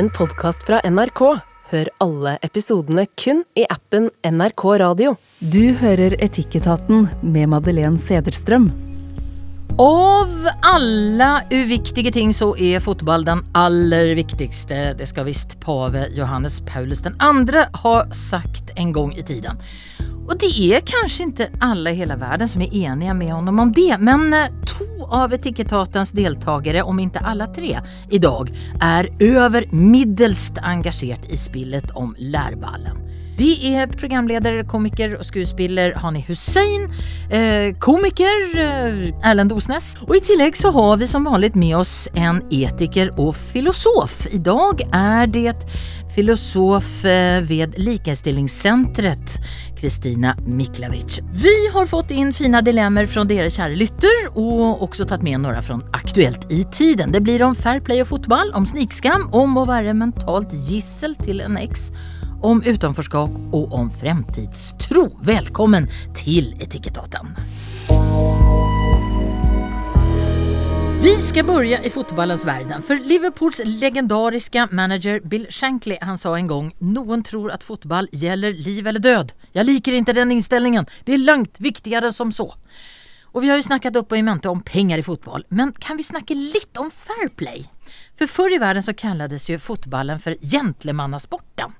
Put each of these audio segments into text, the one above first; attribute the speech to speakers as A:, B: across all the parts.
A: en podkast fra NRK. Hør alle episodene kun i appen NRK Radio.
B: Du hører Etikketaten med Madeleine Sederstrøm.
C: Av alle uviktige ting så er fotball den aller viktigste. Det skal visst pave Johannes Paulus 2 ha sagt en gang i tiden. Og det er kanskje ikke alle i hele verden som er enige med honom om det, men eh, to av Etikettatens deltakere, om ikke alle tre, i dag er over middels engasjert i spillet om lærballen. Det er programleder, komiker og skuespiller Hani Hussein, eh, komiker eh, Erlend Osnes, og i tillegg så har vi som vanlig med oss en etiker og filosof. I dag er det filosof eh, ved Likestillingssenteret, Kristina Miklavic. Vi har fått inn fine dilemmaer fra dere kjære lytter, og også tatt med noen fra Aktuelt i tiden. Det blir om fair play og fotball, om snikskam, om å være mentalt gissel til en eks, om utenforskap og om fremtidstro. Velkommen til Etikettaten. Vi ska börja i fotbollens verden. För Liverpools legendariska manager Bill Shankly han sa en gång Noen tror at fotball gjelder liv eller død. Jeg liker ikke den inställningen. Det er langt viktigere som så. Og vi har jo snakket opp og i mente om penger i fotball, men kan vi snakke litt om fair play? For før i verden så kallades jo fotballen for gentlemannasporten.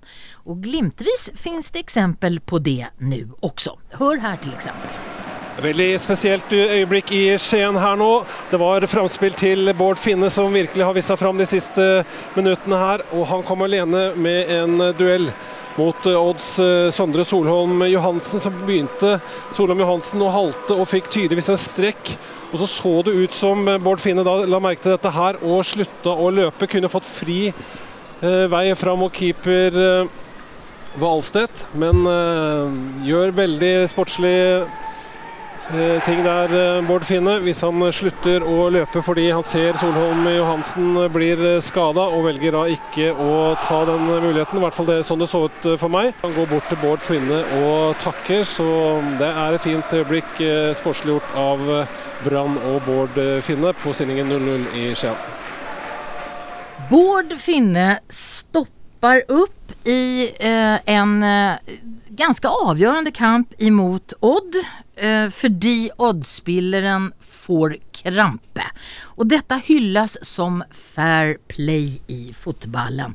C: Og glimtvis finns det eksempel på det nå også. Hør her til eksempel.
D: Veldig spesielt øyeblikk i Skien her nå. Det var framspill til Bård Finne som virkelig har vist seg fram de siste minuttene her. Og han kom alene med en duell mot Odds Sondre Solholm Johansen, som begynte Solholm Johansen å halte og fikk tydeligvis en strekk. Og så så det ut som Bård Finne da la merke til dette her og slutta å løpe. Kunne fått fri eh, vei fram og keeper eh, Valstedt, men eh, gjør veldig sportslig ting der, Bård Finne, hvis han slutter å løpe fordi han ser Solholm Johansen blir skada, og velger da ikke å ta den muligheten. I hvert fall det er sånn det så ut for meg. Han går bort til Bård Finne og takker, så det er et fint øyeblikk sportsliggjort av Brann og Bård Finne på stillingen 0-0 i Skien.
C: Bård Finne stoppar upp i eh, en eh, ganska avgörande kamp emot Odd eh, fordi Odd-spilleren får krampe. Och dette hyllas som fair play i fotballen.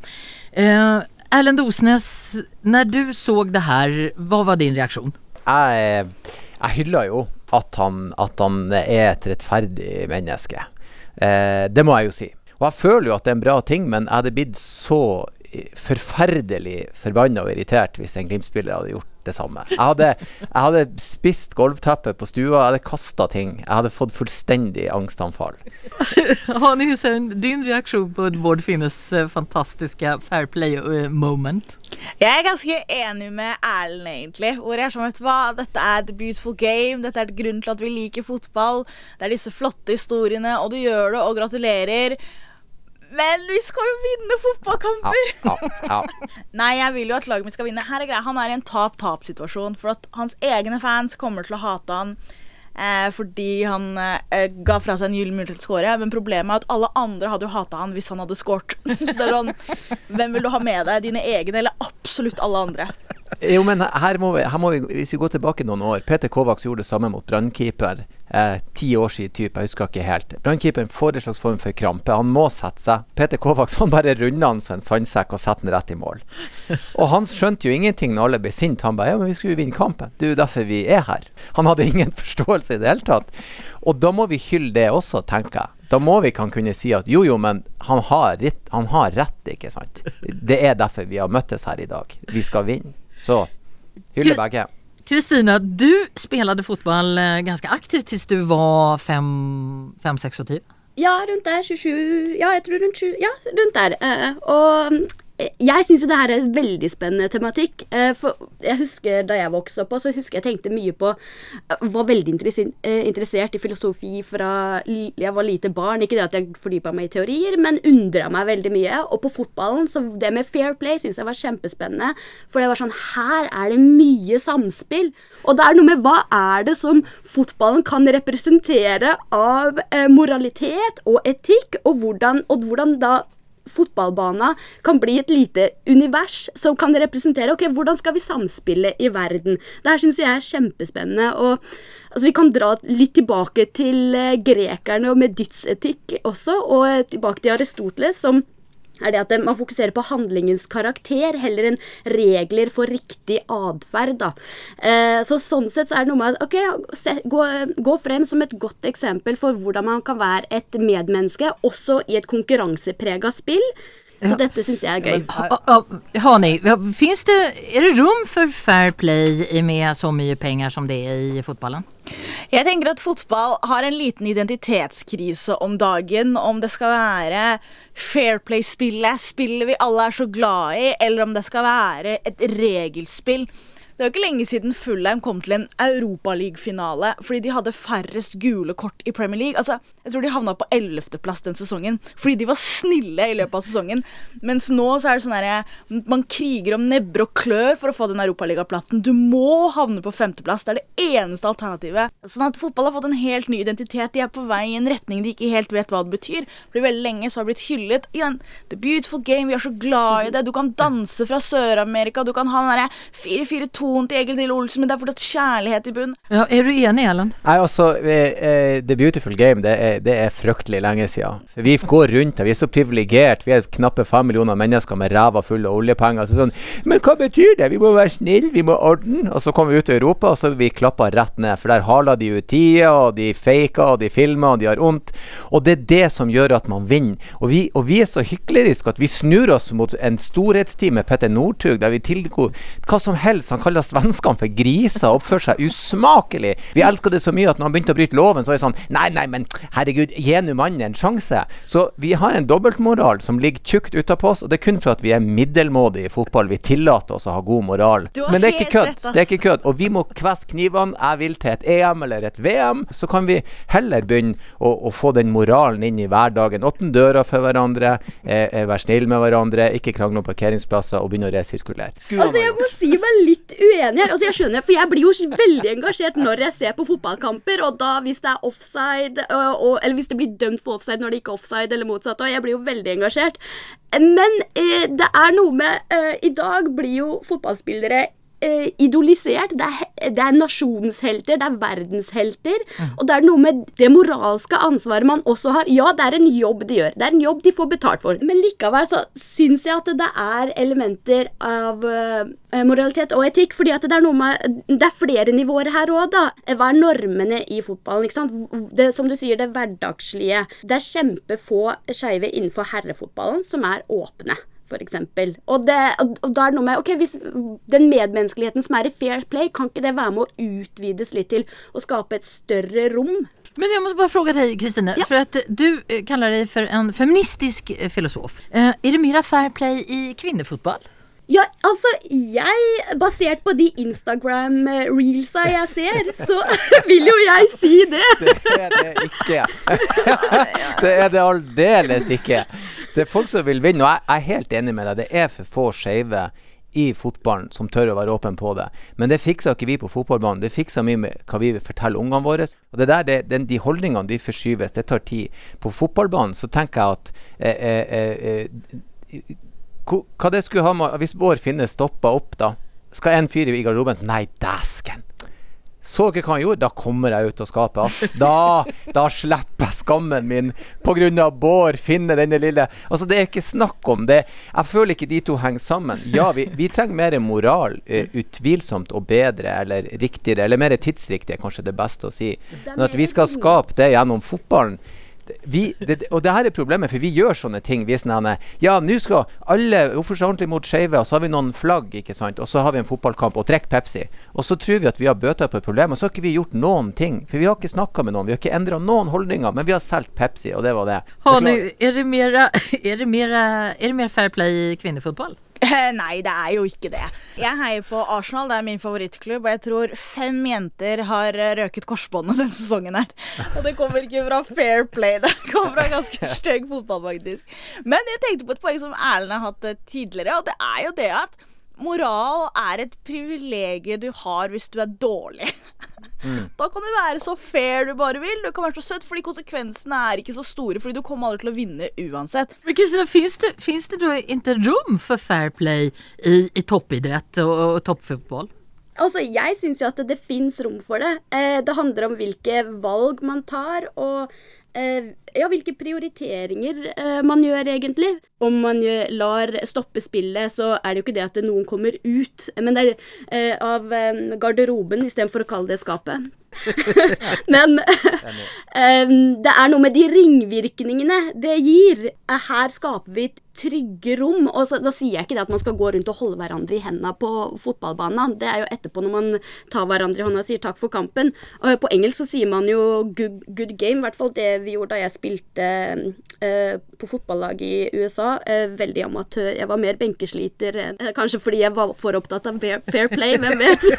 C: Eh, Erlend Osnes, når du så det her, hva var din reaksjon?
E: Jeg, jeg hyller jo at han, at han er et rettferdig menneske. Eh, det må jeg jo si. Og jeg føler jo at det er en bra ting, men jeg hadde blitt så forferdelig forbanna og irritert hvis en Glimt-spiller hadde gjort det samme. Jeg hadde, jeg hadde spist gulvteppet på stua, jeg hadde kasta ting. Jeg hadde fått fullstendig angstanfall.
C: Hani Hussein, din reaksjon på Bård Finnes fantastiske fair play-moment?
F: Jeg er ganske enig med Erlend, egentlig. Hvor jeg er sånn, vet du hva, Dette er the beautiful game. Dette er grunnen til at vi liker fotball. Det er disse flotte historiene, og du gjør det, og gratulerer. Men vi skal jo vinne fotballkamper!
E: Ja, ja, ja.
F: Nei, jeg vil jo at laget mitt skal vinne. Her er greia, Han er i en tap-tap-situasjon. For at hans egne fans kommer til å hate han eh, fordi han eh, ga fra seg en gyllen mulighet til å score. Men problemet er at alle andre hadde jo hata han hvis han hadde scoret. Så det er sånn Hvem vil du ha med deg? Dine egne eller absolutt alle andre?
E: Jo, men her må, vi, her må vi, hvis vi går tilbake noen år Peter Kovacs gjorde det samme mot brannkeeper. Eh, ti år siden, type, jeg husker ikke helt. Brannkeeperen får en slags form for krampe. Han må sette seg. Peter Kovacs han bare runder han som en sandsekk og setter den rett i mål. Og han skjønte jo ingenting når alle ble sinte. Han bare ja, men vi skulle jo vinne kampen. Det er jo derfor vi er her. Han hadde ingen forståelse i det hele tatt. Og da må vi hylle det også, tenker jeg. Da må vi kan kunne si at jo, jo, men han har, rett, han har rett, ikke sant. Det er derfor vi har møttes her i dag. Vi skal vinne. Så hyllebacke. begge.
C: Kristina, du spilte fotball eh, ganske aktivt til du var 5-26?
G: Ja, rundt der. 27 Ja, jeg tror rundt 20 Ja, rundt der. Eh, og jeg syns jo det her er en veldig spennende tematikk. Eh, for jeg husker Da jeg vokste opp, så husker jeg tenkte mye på Var veldig interessert i filosofi fra jeg var lite barn. Ikke det at jeg fordypa meg i teorier, men undra meg veldig mye. Og på fotballen, så det med fair play syns jeg var kjempespennende. For det var sånn Her er det mye samspill. Og det er noe med hva er det som fotballen kan representere av moralitet og etikk, og hvordan, og hvordan da fotballbanen kan bli et lite univers som kan representere ok, hvordan skal vi samspille i verden. Det her syns jeg er kjempespennende. og altså Vi kan dra litt tilbake til eh, grekerne og med dydsetikk også, og tilbake til Aristoteles, som er det at man fokuserer på handlingens karakter heller enn regler for riktig atferd. Eh, så sånn sett så er det noe med at ok, se, gå, gå, frem som et godt eksempel for hvordan man kan være et medmenneske, også i et konkurranseprega spill. Så ja. dette syns jeg er gøy.
C: Ha, har ni, finns det, er det rom for fair play med så mye penger som det er i fotballen?
F: Jeg tenker at fotball har en liten identitetskrise om dagen. Om det skal være fair play-spillet, spillet vi alle er så glad i, eller om det skal være et regelspill. Det er jo ikke lenge siden Fullheim kom til en Europaligafinale fordi de hadde færrest gule kort i Premier League. Altså, Jeg tror de havna på ellevteplass den sesongen fordi de var snille i løpet av sesongen. Mens nå så er det sånn herre Man kriger om nebber og klør for å få den europaligaplassen. Du må havne på femteplass. Det er det eneste alternativet. Sånn at fotball har fått en helt ny identitet. De er på vei i en retning de ikke helt vet hva det betyr. Fordi veldig lenge så har det blitt hyllet. Igjen, the beautiful game, vi er så glad i det. Du kan danse fra Sør-Amerika. Du kan ha den derre 4-4-2 relasjon til Egil Drillo Olsen, men det er fortsatt kjærlighet i bunnen.
C: Ja, er du enig, Ellen?
E: Nei, altså, eh, eh, The Beautiful Game, det er, det er fryktelig lenge siden. Vi går rundt her, vi er så privilegert. Vi er knappe fem millioner mennesker med ræva full av oljepenger. Så sånn, men hva betyr det? Vi må være snille, vi må ordne. Og så kommer vi ut i Europa, og så vi klappa rett ned. For der haler de ut tida, og de faker, og de filmer, og de har vondt. Og det er det som gjør at man vinner. Og vi, og vi er så hykleriske at vi snur oss mot en storhetstid med Petter Northug, der vi tilgår hva som helst. Han kaller kaller svenskene for griser og oppfører seg usmakelig. Vi elsker det så mye at når han begynte å bryte loven, så var det sånn Nei, nei, men herregud, gi nå mannen en sjanse. Så vi har en dobbeltmoral som ligger tjukt utapå oss, og det er kun for at vi er middelmådige i fotball. Vi tillater oss å ha god moral. Men det er ikke kødd. Det er ikke kødd. Og vi må kvesse knivene. Jeg vil til et EM eller et VM. Så kan vi heller begynne å, å få den moralen inn i hverdagen. Åpne døra for hverandre, eh, eh, være snill med hverandre, ikke krangle om parkeringsplasser og begynne å resirkulere.
G: Altså, jeg må si meg litt uenig her. Altså, jeg skjønner, for jeg blir jo veldig engasjert når jeg ser på fotballkamper, og da hvis det er offside, og, eller hvis det blir dømt for offside når det ikke er offside, eller motsatt, og jeg blir jo veldig engasjert. Men eh, det er noe med eh, I dag blir jo fotballspillere eh, idolisert. Det er, det er, nasjonshelter, det er verdenshelter. Mm. Og det er noe med det moralske ansvaret man også har. Ja, det er en jobb de gjør. Det er en jobb de får betalt for. Men likevel så syns jeg at det er elementer av uh, moralitet og etikk. fordi at det er noe med Det er flere nivåer her òg, da. Hva er normene i fotballen? ikke sant? Det, som du sier, det hverdagslige. Det er kjempefå skeive innenfor herrefotballen som er åpne f.eks. Og, det, og da er det noe med ok, hvis Den medmenneskeligheten som er i fair play, kan ikke det være med å utvides litt til å skape et større rom?
C: Men jeg må bare spørre deg, Kristine. Ja. For at du eh, kaller deg for en feministisk eh, filosof. Eh, er det mer fair play i kvinnefotball?
G: Ja, altså, jeg Basert på de Instagram-reelsa jeg ser, så vil jo jeg si det.
E: Det er det ikke. Det er det aldeles ikke. Det er folk som vil vinne, og jeg, er helt enig med deg. Det er for få skeive i fotballen som tør å være åpen på det. Men det fikser ikke vi på fotballbanen. Det fikser mye med hva vi vil fortelle ungene våre. Og det der, det, den, De holdningene de forskyves. Det tar tid. På fotballbanen så tenker jeg at eh, eh, eh, Hva det skulle ha med Hvis Bård Finne stoppa opp, da. Skal en fyr i garderoben Nei, dæsken! Så ikke hva han gjorde, da kommer jeg ut og skaper. Da, da slipper jeg skammen min pga. Bård Finne, denne lille Altså, det er ikke snakk om det. Jeg føler ikke de to henger sammen. Ja, vi, vi trenger mer moral. Uh, utvilsomt og bedre, eller riktigere, eller mer tidsriktig, er kanskje det beste å si. Men at vi skal skape det gjennom fotballen vi, det, og det her er problemet, for vi gjør sånne ting. Vi er sånn Ja, nå skal alle oppføre seg ordentlig mot skeive, og så har vi noen flagg, ikke sant, og så har vi en fotballkamp, og drikker Pepsi. Og så tror vi at vi har bøta på et problem, og så har ikke vi gjort noen ting. For vi har ikke snakka med noen, vi har ikke endra noen holdninger, men vi har solgt Pepsi, og det var det.
C: Har ni, er, det mer, er, det mer, er det mer fair play i kvinnefotball?
F: Nei, det er jo ikke det. Jeg heier på Arsenal, det er min favorittklubb. Og jeg tror fem jenter har røket korsbåndet denne sesongen her. Og det kommer ikke fra fair play, det kommer fra ganske stygg fotball, faktisk. Men jeg tenkte på et poeng som Erlend har hatt tidligere, og det er jo det at moral er et privilegium du har hvis du er dårlig. Da kan du være så fair du bare vil. Du kan være så søtt, fordi konsekvensene er ikke så store. Fordi du kommer aldri til å vinne uansett.
C: Men Kristina, finns det, finns det då inte rum för fair play i, i toppidrett og, og toppfotball?
G: Altså, Jeg syns jo at det, det fins rom for det. Eh, det handler om hvilke valg man tar, og ja, hvilke prioriteringer eh, man gjør, egentlig. Om man lar stoppe spillet, så er det jo ikke det at noen kommer ut, men det er eh, av eh, garderoben istedenfor å kalle det skapet. men det er noe med de ringvirkningene det gir. Eh, Her skaper vi trygge rom. Og så, da sier jeg ikke det at man skal gå rundt og holde hverandre i hendene på fotballbanen. Det er jo etterpå når man tar hverandre i hånda og sier takk for kampen. Og på engelsk så sier man jo good, good game, i hvert fall det vi gjorde da jeg spilte på fotballag i USA. Eh, veldig amatør. Jeg var mer benkesliter, eh, kanskje fordi jeg var for opptatt av fair, play, hvem vet.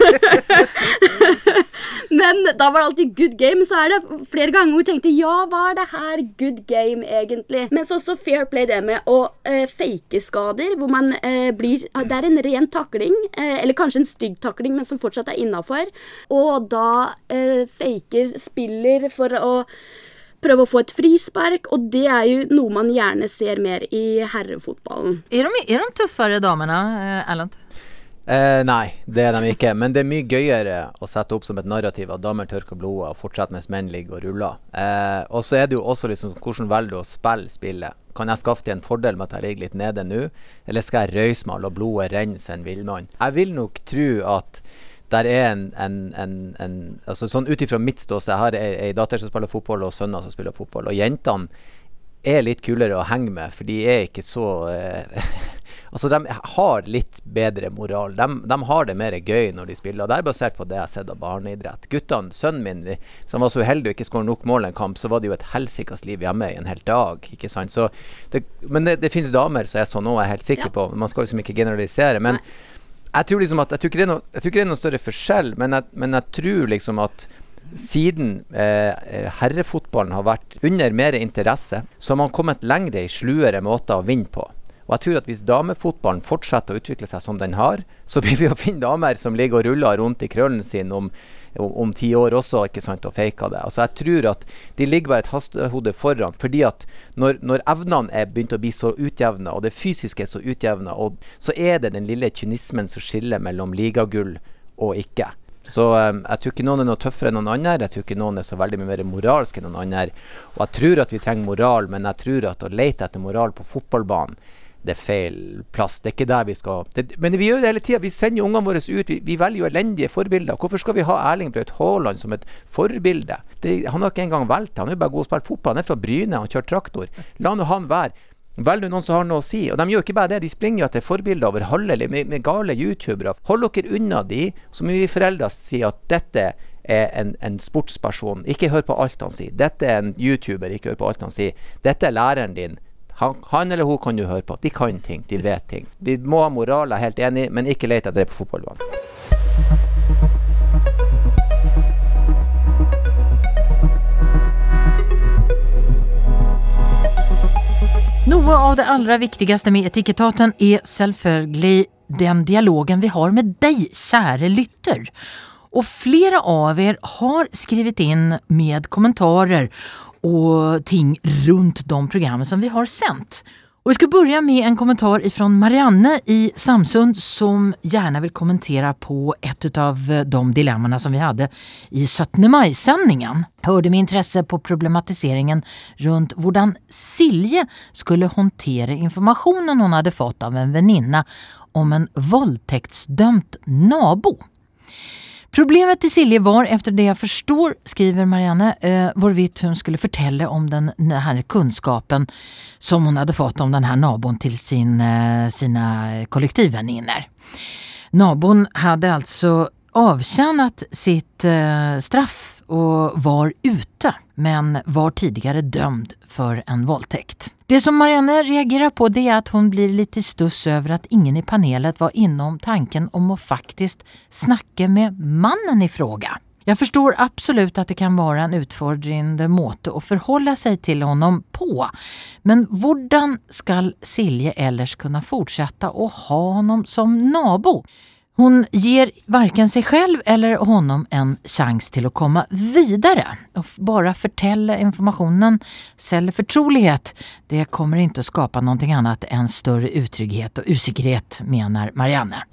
G: Men da var det alltid good game. Så er det flere ganger jeg tenkte ja, hva er det her good game egentlig? Men så også fair play det med å eh, fake skader, hvor man eh, blir Det er en ren takling, eh, eller kanskje en stygg takling, men som fortsatt er innafor. Og da eh, faker spiller for å prøve å få et frispark, og det er jo noe man gjerne ser mer i herrefotballen.
C: Er de, er de tøffere, damerna, eh, Erlend?
E: Eh, nei, det er de ikke. Men det er mye gøyere å sette opp som et narrativ at damer tørker blodet og fortsetter mens menn ligger og ruller. Eh, og så er det jo også liksom hvordan velger du å spille spillet. Kan jeg skaffe til en fordel med at jeg ligger litt nede nå, eller skal jeg røyse meg og la blodet renne som en villmann? Jeg vil nok tro at der er en, en, en, en altså Sånn ut ifra mitt ståsted, jeg har ei, ei datter som spiller fotball, og sønner som spiller fotball. Og jentene er litt kulere å henge med, for de er ikke så eh, Altså, de har litt bedre moral. De, de har det mer gøy når de spiller. Og det er basert på det jeg har sett av barneidrett. Guttene, sønnen min, som var så uheldig å ikke skåre nok mål en kamp, så var det jo et helsikas liv hjemme i en hel dag. ikke sant? Så det, men det, det finnes damer som er sånn òg, er helt sikker på. Man skal liksom ikke generalisere. men jeg tror liksom at Jeg tror ikke det er noe, jeg tror ikke det er noe større forskjell, men jeg, men jeg tror liksom at siden eh, herrefotballen har vært under mer interesse, så har man kommet lengre i sluere måter å vinne på. Og jeg tror at hvis damefotballen fortsetter å utvikle seg som den har, så blir vi å finne damer som ligger og ruller rundt i krøllen sin om, om, ti år også, ikke sant, og faker det. Altså jeg tror at de ligger bare et hastehode foran, fordi at når, når evnene er begynt å bli så utjevna, og det fysiske er så utjevna, så er det den lille kynismen som skiller mellom ligagull og ikke. Så um, jeg tror ikke noen er noe tøffere enn noen andre. Jeg tror ikke noen er så veldig mye mer moralsk enn noen andre. Og jeg tror at vi trenger moral, men jeg tror at å lete etter moral på fotballbanen det er feil plass. Det er ikke der vi skal det, Men vi gjør det hele tida. Vi sender ungene våre ut. Vi, vi, velger jo elendige forbilder. Hvorfor skal vi ha Erling Braut Haaland som et forbilde? Det, han har ikke engang valgt det. Han er jo bare god å spille fotball. Han er fra Bryne, han kjører traktor. La nå han være. Velg noen som har noe å si. Og de gjør ikke bare det, de springer jo etter forbilder over halve med, med gale youtubere. Hold dere unna de, så må vi foreldre si at dette er en, en, sportsperson. Ikke hør på alt han sier. Dette er en YouTuber, ikke hør på alt han sier. Dette er læreren din. Han, han, eller hun kan du høre på. De kan ting, de vet ting. Vi må ha moral, jeg er helt enig, men ikke lete etter det på fotballbanen.
C: Noe av det allra viktigste med etikettaten er selvfølgelig den dialogen vi har med deg, kjære lytter. Og flere av dere har skrevet inn med kommentarer og ting rundt de program som vi har sendt. Og Vi skal begynne med en kommentar fra Marianne i Samsund som gjerne vil kommentere på et av de dilemmaene som vi hadde i 17. mai-sendingen. Hørte med intresse på problematiseringen rundt hvordan Silje skulle håndtere informasjonen hun hadde fått av en venninne om en voldtektsdømt nabo. Problemet til Silje var, efter det jeg forstår, skriver Marianne, eh, hvorvidt hun skulle fortelle om den her kunnskapen som hun hadde fått om den her naboen til sin, eh, sine kollektivvenninner. Naboen hadde altså avtjänat sitt eh, straff og var ute, men var tidligere dømt for en voldtekt. Det som Marianne reagerer på det er at hun blir litt stuss over at ingen i panelet var innom tanken om å faktisk snakke med mannen i fråga. Jeg forstår absolut at det kan være en utfordrende måte å forholde seg til honom på. Men hvordan skal Silje ellers kunne fortsette å ha honom som nabo? Hon ger varken sig själv eller honom en chans til å komme videre. Och bara fortelle informationen, selge förtrolighet, det kommer ikke å skapa noe annet enn større utrygghet og usikkerhet, mener Marianne.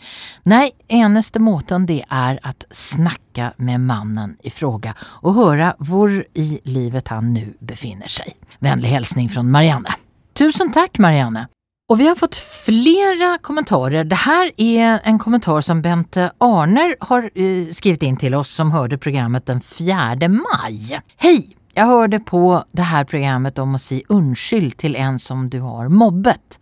C: Nei, eneste måten det er at snakke med mannen i fråga og høre hvor i livet han nu befinner seg. Vänlig hälsning fra Marianne. Tusen takk, Marianne! Og vi har fått flere kommentarer. Det her er en kommentar som Bente Arner har uh, skrivit in till oss som hørte programmet den 4 maj. Hej! Jeg hørte på det her programmet om å si unnskyld til en som du har mobbet.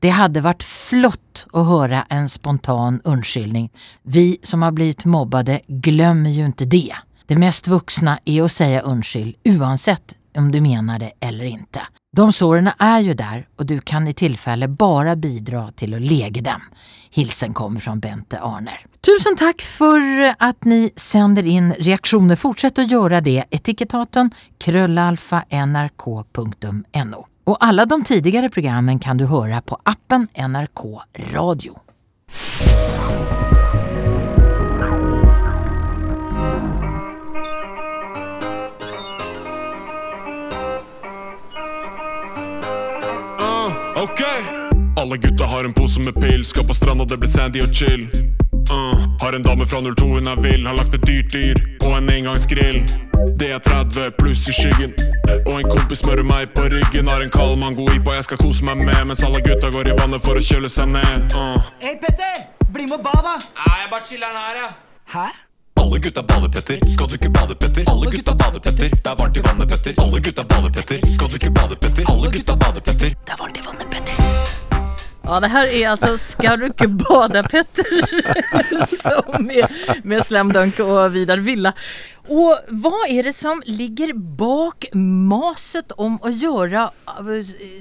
C: Det hadde vært flott å høre en spontan unnskyldning. Vi som har blivit mobbade glömmer jo ikke det. Det mest vuxna er å si unnskyld uansett om du mener det eller ikke. De sårene er jo der, og du kan i tilfelle bare bidra til å lege dem. Hilsen kommer fra Bente Arner. Tusen takk for at ni sender in reaktioner. Fortsett å gjøre det. Etikettaten krøllalfa nrk.no. Og alle de tidigare programmen kan du høre på appen NRK Radio.
H: Pose med pils Skal på stranda, det blir sandy og chill uh. Har en dame fra 02, hun er vill Har lagt et dyrt dyr på en engangsgrill Det er 30 pluss i skyggen Og en kompis smører meg på ryggen Har en kald mango i på jeg skal kose meg med Mens alle gutta går i vannet for å kjøle seg ned uh.
I: Hei Petter, bli med og bad da
J: Nei, jeg bare chiller'n her, ja
I: Hæ?
K: Alle gutta bader, Petter. Skal du ikke bade, Petter? Alle gutta bader, Petter. Det er varmt i vannet, Petter. Alle gutta bader, Petter. Skal du ikke bade, Petter? Alle gutta bader, Petter. Det er varmt i vannet, Petter.
C: Ja, det her er altså Skal du ikke bade, Petter? som med, Slam Dunk og Vidar Villa. Og hva er det som ligger bak maset om å gjøre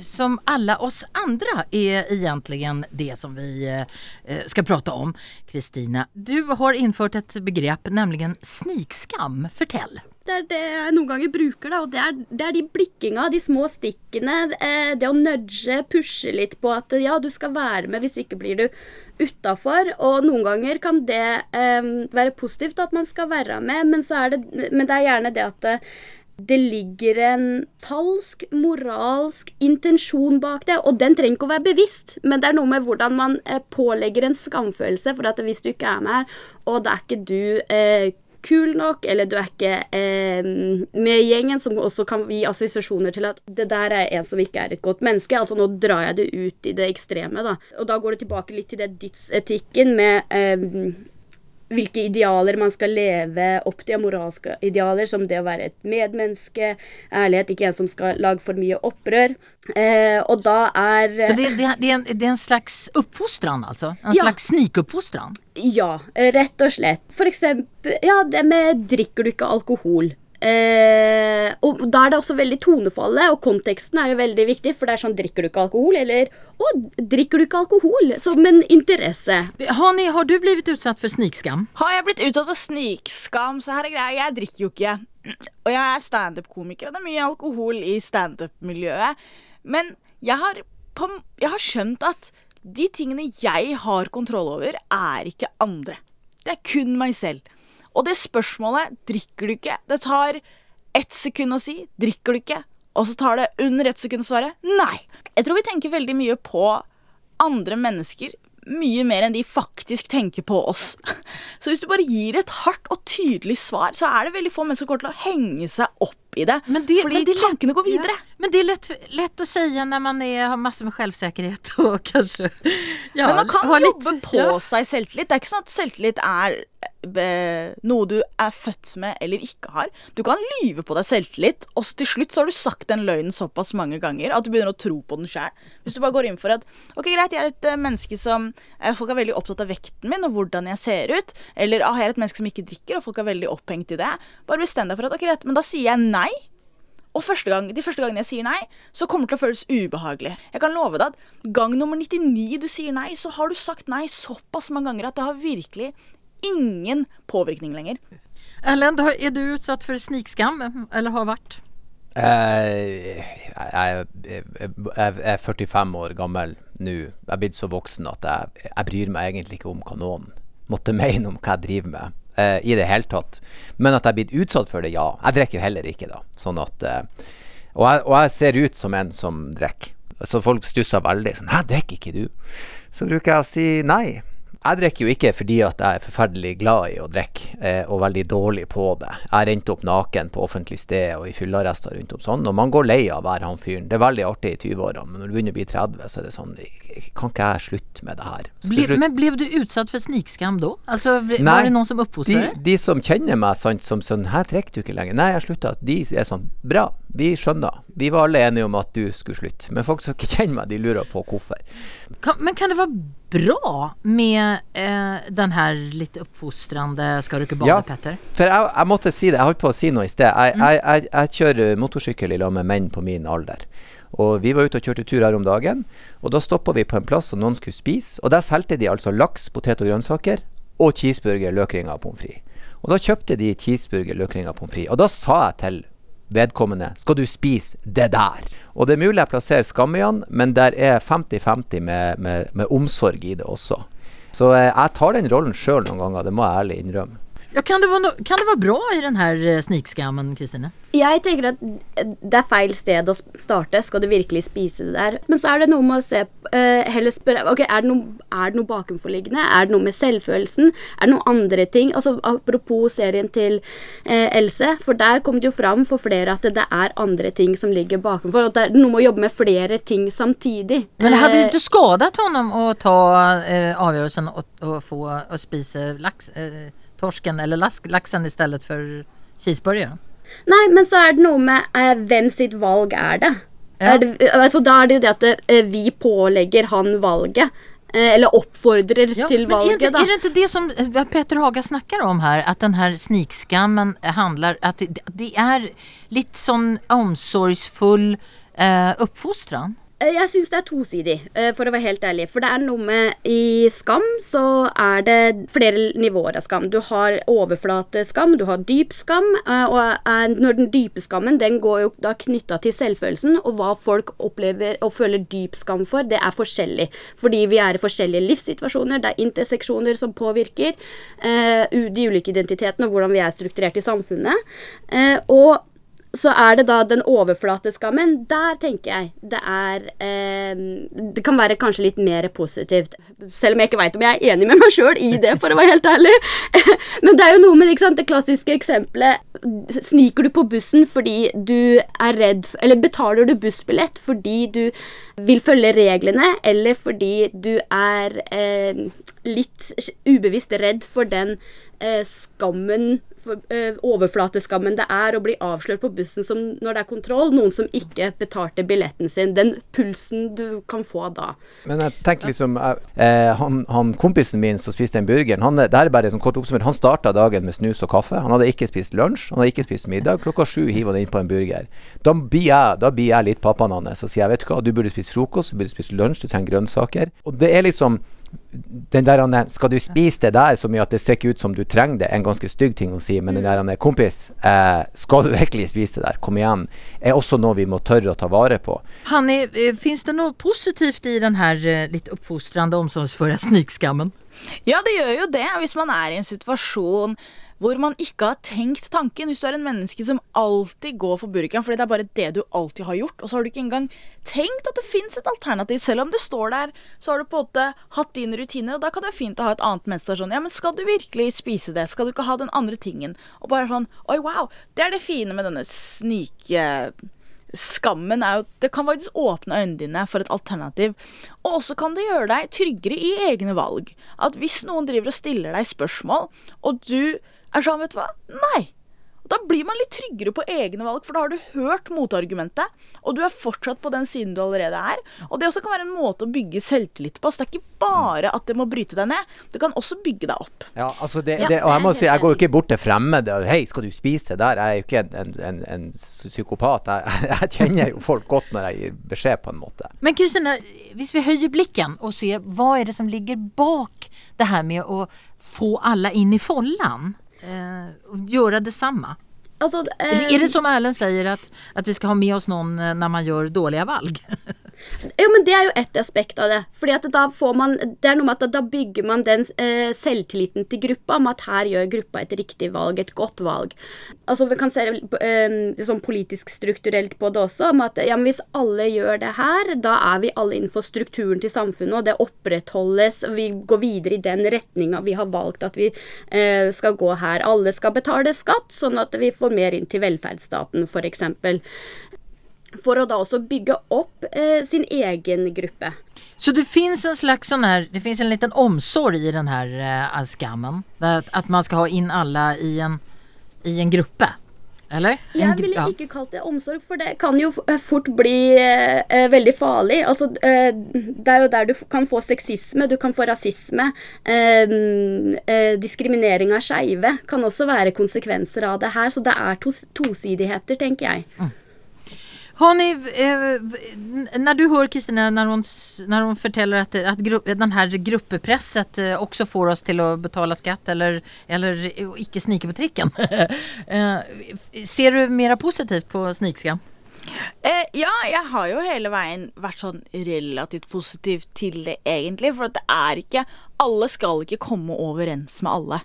C: som alle oss andre, er egentlig det som vi eh, skal prate om. Kristina, du har innført et begrep, nemlig snikskam. Fortell.
G: Det er det jeg noen ganger bruker, da, og det er, det er de blikkinga, de små stikkene. eh, Det å nudge, pushe litt på at ja, du skal være med, hvis ikke blir du utafor. Og noen ganger kan det eh, være positivt at man skal være med, men, er det, men det er gjerne det at det, det ligger en falsk moralsk intensjon bak det, og den trenger ikke å være bevisst, men det er noe med hvordan man eh, pålegger en skamfølelse, for at hvis du ikke er med her, og det er ikke du eh, kul nok, eller du er ikke eh, med gjengen, som også kan gi assosiasjoner til at det der er en som ikke er et godt menneske. Altså nå drar jeg det ut i det ekstreme, da. Og da går det tilbake litt til det dydsetikken med eh, hvilke idealer man skal leve opp til, moralske idealer, som det å være et medmenneske, ærlighet, ikke en som skal lage for mye opprør. Eh, og da er
C: Så det, det, det, er en, det er en slags oppfostran, altså? En
G: Ja.
C: slags snikoppfostran?
G: Ja, rett og slett. For eksempel, ja, det med drikker du ikke alkohol? Eh, og da er det også veldig tonefallet, og konteksten er jo veldig viktig, for det er sånn drikker du ikke alkohol, eller å, drikker du ikke alkohol? Som en interesse.
C: Hani, har du blitt utsatt for snikskam?
F: Har jeg blitt utsatt for snikskam, så her er greia, jeg drikker jo ikke. Og jeg er standup-komiker, og det er mye alkohol i standup-miljøet. Men jeg har, på, jeg har skjønt at de tingene jeg har kontroll over, er ikke andre. Det er kun meg selv. Og det spørsmålet drikker du ikke, det tar ett sekund å si drikker du ikke, og så tar det under ett sekund å svare nei. Jeg tror vi tenker veldig mye på andre mennesker mye mer enn de faktisk tenker på oss. Så hvis du bare gir et hardt og tydelig svar, så er det veldig få mennesker som kommer til å henge seg opp i det.
C: det-
F: fordi
C: men det
F: tankene går videre.
C: Ja, men det er lett, lett å si når man er, har masse med selvsikkerhet og kanskje ja,
F: Men man kan
C: jobbe litt-
F: på
C: ja.
F: seg selvtillit. Det er ikke sånn at selvtillit er be, noe du er født med eller ikke har. Du kan lyve på deg selvtillit, og til slutt så har du sagt den løgnen såpass mange ganger at du begynner å tro på den sjøl. Hvis du bare går inn for at ok, greit, jeg er et eh, menneske som eh, Folk er veldig opptatt av vekten min og hvordan jeg ser ut. Eller ah, jeg er et menneske som ikke drikker, og folk er veldig opphengt i det. Bare bestem deg for at ok, greit, men da sier jeg nei. Og første gang, de første gangene jeg sier nei, så kommer det til å føles ubehagelig. Jeg kan love deg at gang nummer 99 du sier nei, så har du sagt nei såpass mange ganger at det har virkelig ingen påvirkning lenger.
C: Erlend, er du utsatt for snikskam, eller har vært?
E: Eh, jeg, jeg, jeg, jeg er 45 år gammel nå. Jeg er blitt så voksen at jeg, jeg bryr meg egentlig ikke om hva noen måtte mene om hva jeg driver med. Eh, I det hele tatt. Men at jeg er blitt utsatt for det, ja. Jeg drikker jo heller ikke, da. Sånn at uh, og, jeg, og jeg ser ut som en som drikker. Så folk stusser veldig. Sånn 'Hæ, drikker ikke du?' Så bruker jeg å si nei. Jeg drikker jo ikke fordi at jeg er forferdelig glad i å drikke, eh, og veldig dårlig på det. Jeg rente opp naken på offentlig sted og i fyllearrester rundt om sånn, og man går lei av å være han fyren. Det er veldig artig i 20-årene, men når du begynner å bli 30, så er det sånn Kan ikke jeg slutte med det her?
C: Ble, men blev du utsatt for snikskam da? Altså, ble-
E: Nei,
C: var det noen som oppfostret
E: de,
C: deg?
E: de som kjenner meg sant, som sånn 'Her drikker du ikke lenger'. Nei, jeg slutta. De er sånn 'Bra, vi skjønner'. Vi var alle enige om at du skulle slutte. Men folk som ikke kjenner meg, de lurer på hvorfor.
C: Kan, men kan det være bra med eh, den her litt oppfostrende 'skal du ikke bade',
E: Ja.
C: Petter?
E: For jeg, jeg måtte si det, jeg holdt på å si noe i sted. Jeg, jeg, jeg, jeg kjører motorsykkel i lag med menn på min alder. Og vi var ute og kjørte tur her om dagen, og da stoppa vi på en plass som noen skulle spise. Og der solgte de altså laks, potet og grønnsaker og cheeseburger, løkringer og pommes frites. Og da kjøpte de cheeseburger, løkringer og pommes frites. Og da sa jeg til vedkommende skal du spise det der? Og det er mulig jeg plasserer skam han, men der er 50-50 med, med, med omsorg i det også. Så eh, jeg tar den rollen sjøl noen ganger, det må jeg ærlig innrømme.
C: Ja, kan, det være no kan det være bra i den her eh, snikskammen, Kristine?
G: Jeg tenker at det er feil sted å starte. Skal du virkelig spise det der? Men så er det noe med å se uh, Heller spørre Ok, er det noe, er det noe bakenforliggende? Er det noe med selvfølelsen? Er det noen andre ting? Altså Apropos serien til uh, Else, for der kom det jo fram for flere at det, det er andre ting som ligger bakenfor. Og det er noe med å jobbe med flere ting samtidig.
C: Men det du skadet ham å ta uh, avgjørelsen å, å, få å spise laks? eh, torsken eller laksen i stedet for cheeseburgeren.
G: Nei, men så er det noe med eh, hvem sitt valg er det?
C: Ja.
G: Er det altså, da er det jo det at eh, vi pålegger han valget. Eh, eller oppfordrer
C: Ja,
G: til valget,
C: inte,
G: da.
C: Er det ikke det som eh, Peter Haga snakker om her? At den här snikskammen handler At det, det er litt sånn omsorgsfull eh, uppfostran?
G: Eh, Jeg syns det er tosidig, eh, for å være helt ærlig. For det er noe med I skam så er det flere nivåer av skam. Du har overflateskam, du har dyp skam. eh, Og når den dype skammen den går jo da knytta til selvfølelsen, og hva folk opplever og føler dyp skam for, det er forskjellig. Fordi vi er i forskjellige livssituasjoner, det er interseksjoner som påvirker de ulike identitetene og hvordan vi er strukturert i samfunnet. Og så er det da den overflateskammen. Der tenker jeg det er eh, Det kan være kanskje litt mer positivt. Selv om jeg ikke veit om jeg er enig med meg sjøl i det, for å være helt ærlig. Men det er jo noe med sant, det klassiske eksempelet. Sniker du på bussen fordi du er redd Eller betaler du bussbillett fordi du vil følge reglene, eller fordi du er eh, litt ubevisst redd for den eh, skammen overflateskammen det er å bli avslørt på bussen som når det er kontroll, noen som ikke betalte billetten sin. Den pulsen du kan få da.
E: Men jeg tenker liksom eh, han, han kompisen min som spiste den burgeren, han, det er bare sånn kort oppsummert, han starta dagen med snus og kaffe. Han hadde ikke spist lunsj, han hadde ikke spist middag. Klokka sju hiver han inn på en burger. Da blir jeg, da blir jeg litt pappaen hans og sier jeg vet du hva, du burde spise frokost, du burde spise lunsj, du trenger grønnsaker. Og det er liksom den der han er, Skal du spise det der så mye at det ser ikke ut som du trenger det, en ganske stygg ting å si, men den der han er kompis, eh, skal du virkelig spise det der, kom igjen, er også noe vi må tørre å ta vare på.
C: Hanni, fins det noe positivt i den her litt oppfostrende, omsorgsfulle snikskammen?
F: Ja, det gjør jo det hvis man er i en situasjon hvor man ikke har tenkt tanken. Hvis du er en menneske som alltid går for burgeren fordi det er bare det du alltid har gjort, og så har du ikke engang tenkt at det fins et alternativ. Selv om det står der, så har du på en måte hatt dine rutiner, og da kan det være fint å ha et annet menneske som er sånn Ja, men skal du virkelig spise det? Skal du ikke ha den andre tingen? Og bare sånn Oi, wow! Det er det fine med denne snike skammen er jo Det kan faktisk åpne øynene dine for et alternativ. Og også kan det gjøre deg tryggere i egne valg. At hvis noen driver og stiller deg spørsmål, og du er sånn, vet du hva Nei! Da blir man litt tryggere på egne valg, for da har du hørt motargumentet, og du er fortsatt på den siden du allerede er. Og det også kan være en måte å bygge selvtillit på. Så det er ikke bare at det må bryte deg ned, det kan også bygge deg opp.
E: Ja, altså det, det, og jeg må si, jeg går jo ikke bort til fremmede og Hei, skal du spise der? Jeg er jo ikke en, en, en, en psykopat. Jeg, jeg kjenner jo folk godt når jeg gir beskjed, på en måte.
C: Men Kristina, hvis vi høyer blikken og ser hva er det som ligger bak det her med å få alle inn i follan? Eh, göra detsamma? Alltså,
G: eh,
C: är det som Erlend säger att, att vi ska ha med oss någon eh, när man gör dåliga valg?
G: Ja, men det er jo ett aspekt av det. Fordi at da får man Det er noe med at da bygger man den eh, selvtilliten til gruppa om at her gjør gruppa et riktig valg, et godt valg. Altså Vi kan se eh, sånn politisk strukturelt på det også, om at ja, men hvis alle gjør det her, da er vi alle innenfor strukturen til samfunnet, og det opprettholdes, vi går videre i den retninga vi har valgt at vi eh, skal gå her. Alle skal betale skatt, sånn at vi får mer inn til velferdsstaten, f.eks for å da også bygge opp eh, sin egen gruppe.
C: Så det fins en slags sånn her, det finns en liten omsorg i den här eh, skammen. At, at, man skal ha inn alle i en, i en gruppe. Eller? En,
G: Jeg ville ikke kalt det omsorg, for det kan jo fort bli eh, eh, veldig farlig. Altså, eh, det er jo der du kan få sexisme, du kan få rasisme. Eh, eh, diskriminering av skeive kan også være konsekvenser av det her, så det er tos tosidigheter, tenker jeg.
C: Har ni, eh, när du hör Kristina när hon, när hon förtäller att, att grupp, den här gruppepresset eh, också får oss till att betala skatt eller, eller icke snika på tricken. Eh, Ser du mera positivt på snikskam?
F: Eh, ja, jeg har jo hele veien vært sånn relativt positiv til det, egentlig. For det er ikke Alle skal ikke komme overens med alle.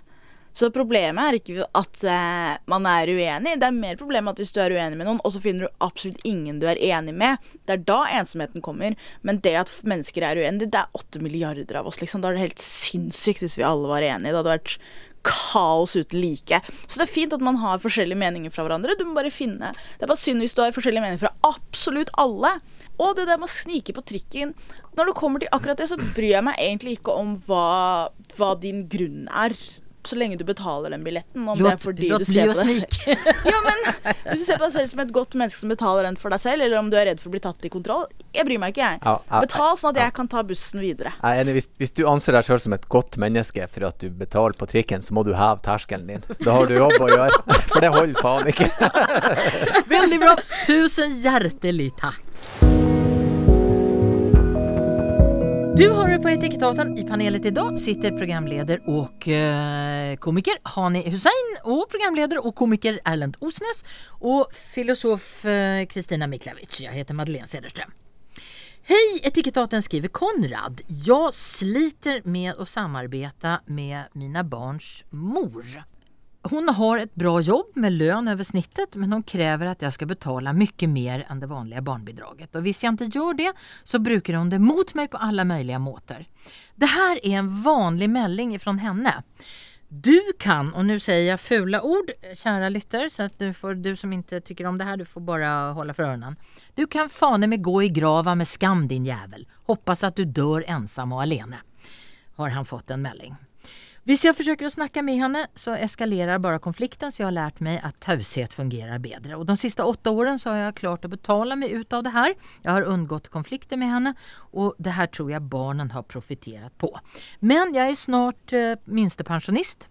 F: Så problemet er ikke at eh, man er uenig, det er mer problemet at hvis du er uenig med noen, og så finner du absolutt ingen du er enig med, det er da ensomheten kommer. Men det at mennesker er uenige, det er åtte milliarder av oss, liksom. Da er det helt sinnssykt hvis vi alle var enige. Det hadde vært kaos uten like. Så det er fint at man har forskjellige meninger fra hverandre. Du må bare finne Det er bare synd hvis du har forskjellige meninger fra absolutt alle. Og det der med å snike på trikken Når det kommer til akkurat det, så bryr jeg meg egentlig ikke om hva, hva din grunn er. Så lenge du betaler den billetten. Om det
C: Låt-
F: er fordi
C: låt
F: du ser på deg selv. Ja, men Hvis du ser på deg selv som et godt menneske som betaler den for deg selv, eller om du er redd for å bli tatt i kontroll, jeg bryr meg ikke, jeg.
E: Ja, ja,
F: Betal sånn at jeg kan ta bussen videre.
E: Jeg er enig, hvis, hvis du anser deg sjøl som et godt menneske for at du betaler på trikken, så må du heve terskelen din. Da har du jobb å gjøre. For det holder faen ikke.
C: Veldig bra! Tusen hjertelig tack! Du hører på Etikettaten. I panelet i dag sitter programleder og eh, komiker Hani Hussein Og programleder og komiker Erlend Osnes Og filosof eh, Kristina Miklavic. Jeg heter Madeleine Cederström. Hej! Etikettaten skriver Konrad. Jag sliter med att samarbeta med mina barns mor. Hon har ett bra jobb med lön över snittet men hon kräver att jag ska betala mycket mer än det vanliga barnbidraget. Och visst jag inte gör det så brukar hon det mot mig på alla möjliga måter. Det här är en vanlig melding fra henne. Du kan, och nu säger jag fula ord, kära lytter, så att du, får, du som inte tycker om det här, du får bara hålla för öronen. Du kan fane med gå i grava med skam din jävel. Hoppas att du dör ensam och alene. Har han fått en melding. Hvis jeg forsøker å snakke med henne så eskalerer bare konflikten så jeg har lært meg at taushet fungerer bedre. Og de siste åtte årene så har jeg klart å betale meg ut av det her. Jeg har undgått konflikter med henne og det her tror jeg barnen har profiterat på. Men jeg er snart eh, minstepensjonist.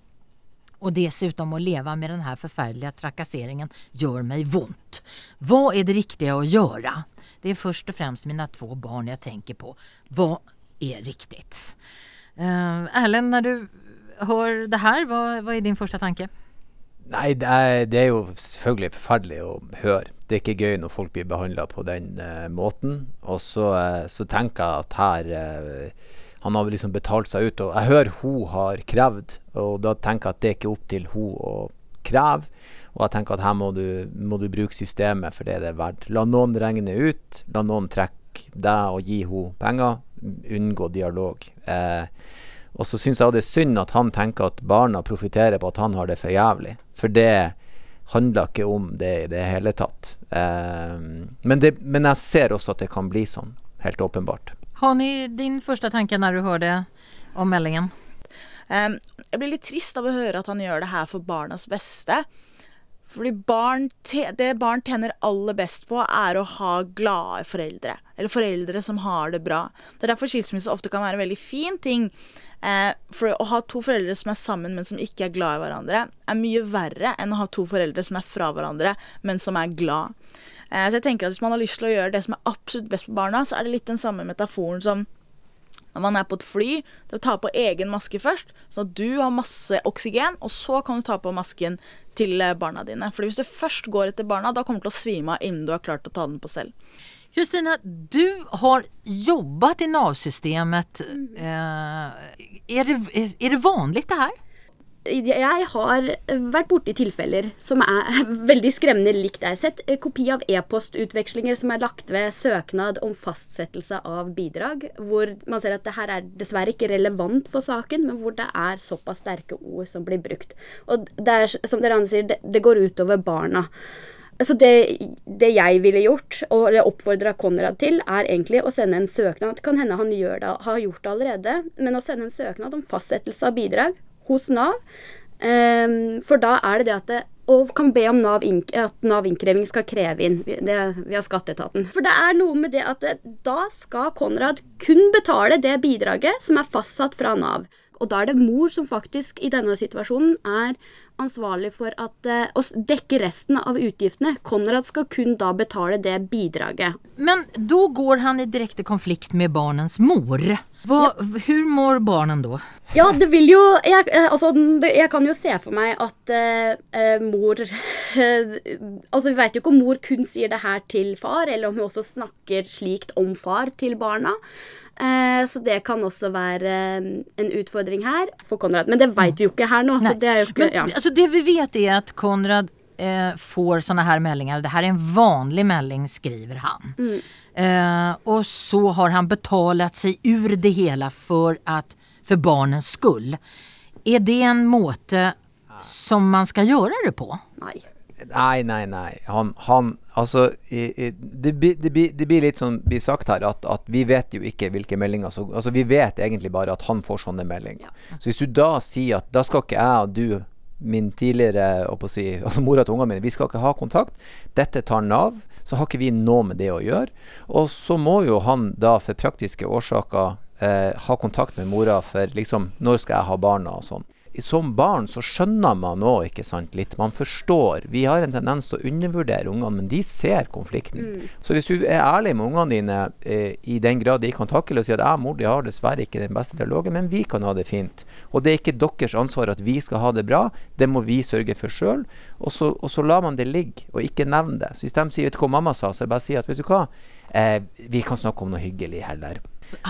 C: Og dessutom å leve med den forferdelige trakasseringen gjør meg vondt. Hva er det riktige å gjøre? Det er først og fremst mine två barn jeg tenker på. hva er riktig? Uh, når du hör det här, vad, vad är din första tanke?
E: Nei, det er, det er jo selvfølgelig forferdelig å høre. Det er ikke gøy når folk blir behandla på den uh, måten. Og så, uh, så tenker jeg at her uh, Han har liksom betalt seg ut. Og jeg hører hun har krevd, og da tenker jeg at det er ikke opp til hun å kreve. Og jeg tenker at her må du, må du bruke systemet for det det er verdt. La noen regne ut. La noen trekke deg og gi henne penger. Unngå dialog. Eh, og så syns jeg det er synd at han tenker at barna profitterer på at han har det for jævlig. For det handler ikke om det i det hele tatt. Eh, men, det, men jeg ser også at det kan bli sånn. Helt åpenbart.
C: Har ni din første tanke når du hörde om meldingen?
F: Um, jeg blir litt trist av å høre at han gjør det her for barnas beste. Fordi barn det barn tjener aller best på, er å ha glade foreldre. Eller foreldre som har det bra. Det er derfor skilsmisse ofte kan være en veldig fin ting. Eh, for å ha to foreldre som er sammen, men som ikke er glad i hverandre, er mye verre enn å ha to foreldre som er fra hverandre, men som er glad. Eh, så jeg tenker at hvis man har lyst til å gjøre det som er absolutt best for barna, så er det litt den samme metaforen som når man er på et fly, til å ta på egen maske først, sånn at du har masse oksygen, og så kan du ta på masken til eh, barna dine. For hvis du først går etter barna, da kommer du til å svime av innen du har klart å ta den på selv.
C: Kristina, du har jobbat i Nav-systemet. Eh, er, det, är det vanligt det här?
G: Jeg har vært borti tilfeller som er veldig skremmende likt Jeg har Sett eh, kopi av e-postutvekslinger som er lagt ved søknad om fastsettelse av bidrag, hvor man ser at det her er dessverre ikke relevant for saken, men hvor det er såpass sterke ord som blir brukt. Og det er, som dere andre sier, det, det går utover barna. Så det, det, jeg ville gjort, og det oppfordra Konrad til, er egentlig å sende en søknad. Kan hende han det, har gjort det allerede, men å sende en søknad om fastsettelse av bidrag hos Nav. Um, for da er det det at det, og kan be om NAV at Nav innkreving skal kreve inn det via skatteetaten. For det er noe med det at det, da skal Konrad kun betale det bidraget som er fastsatt fra Nav. Og da er det mor som faktisk i denne situasjonen er ansvarlig for at, uh, å dekke resten av utgiftene. Konrad skal kun da betale det bidraget.
C: Men da går han i direkte konflikt med barnens mor. Hvordan ja. Mår barnen da?
G: Ja, det vil jo Jeg, altså, jeg kan jo se for meg at uh, mor uh, Altså, vi vet jo ikke om mor kun sier det her til far, eller om hun også snakker slikt om far til barna. Eh, så det kan også være eh, en utfordring her for Konrad. Men det vet vi jo ikke her nå. Det, ikke,
C: Men, ja. altså det vi vet, er at Konrad eh, får sånne her meldinger. Det her er en vanlig melding, skriver han. Mm. Eh, og så har han betalt seg ur det hele for, at, for barnens skull. Er det en måte som man skal gjøre det på?
G: Nei.
E: Nei, nei, nei. Han, han Altså, det, det, det, det, blir litt sånn blir sagt her at, at, vi vet jo ikke hvilke meldinger som Altså, vi vet egentlig bare at han får sånne meldinger. Ja. Så hvis du da sier at da skal ikke jeg og du, min tidligere å si, altså mora til ungene mine, vi skal ikke ha kontakt, dette tar Nav, så har ikke vi noe med det å gjøre. Og så må jo han da for praktiske årsaker eh, ha kontakt med mora for liksom Når skal jeg ha barna og sånn som barn så skjønner man nå, ikke sant, litt. Man forstår. Vi har en tendens til å undervurdere ungene, men de ser konflikten. Mm. Så hvis du er ærlig med ungene dine eh, i den grad de kan takle og si at jeg og mor de har dessverre ikke den beste dialogen, men vi kan ha det fint. Og det er ikke deres ansvar at vi skal ha det bra, det må vi sørge for sjøl. Og, og, så lar man det ligge, og ikke nevne det. Så hvis de sier vet du hva mamma sa, så er det bare å si at vet du hva, eh, vi kan snakke om noe hyggelig heller.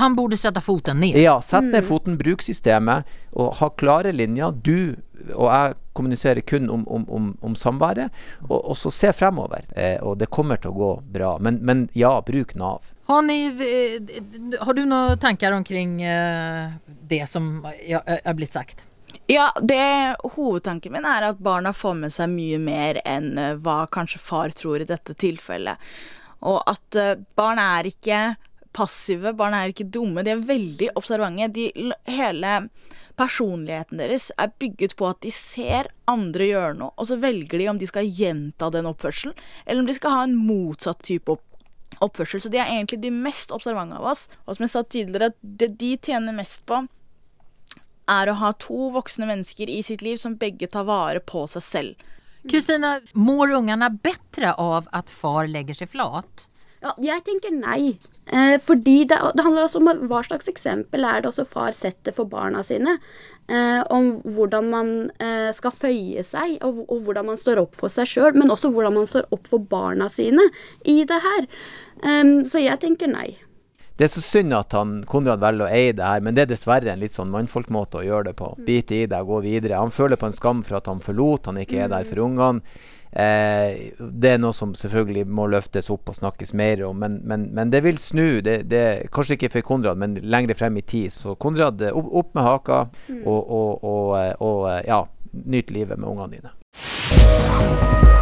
C: Han burde sette foten ned.
E: Ja, sett ned mm. foten, bruk systemet og ha klare linjer. Du og jeg kommuniserer kun om, om, om, om samværet, og, og, så se fremover. Eh, og det kommer til å gå bra. Men, men ja, bruk Nav.
C: Har, ni, eh, har du noen tanker omkring eh, det som er blitt sagt?
F: Ja, det Hovedtanken min er at barna får med seg mye mer enn eh, hva kanskje far tror i dette tilfellet. Og at barn er ikke passive, barn er ikke dumme. De er veldig observante. De, hele personligheten deres er bygget på at de ser andre gjøre noe, og så velger de om de skal gjenta den oppførselen, eller om de skal ha en motsatt type opp oppførsel. Så de er egentlig de mest observante av oss. Og som jeg sa tidligere, det de tjener mest på, er å ha to voksne mennesker i sitt liv som begge tar vare på seg selv.
C: Kristina, mår ungene bedre av at far legger seg flat?
G: Ja, jeg tenker nei. Eh, fordi det, det, handler også om hva slags eksempel er det også far setter for barna sine. Eh, om hvordan man eh, skal føye seg, og, og, hvordan man står opp for seg sjøl. Men også hvordan man står opp for barna sine i det her. Så jeg tenker nei.
E: Det er så synd at han, Konrad velger å eie det her, men det er dessverre en litt sånn mannfolkmåte å gjøre det på. Mm. Bite i det og gå videre. Han føler på en skam for at han forlot, han ikke er der for ungene. Eh, det er noe som selvfølgelig må løftes opp og snakkes mer om, men, men, men det vil snu. Det, det, kanskje ikke for Konrad, men lengre frem i tid. Så Konrad, eh, opp, opp med haka, mm. og, og, og, eh, og, eh, ja, nyt livet med ungene dine.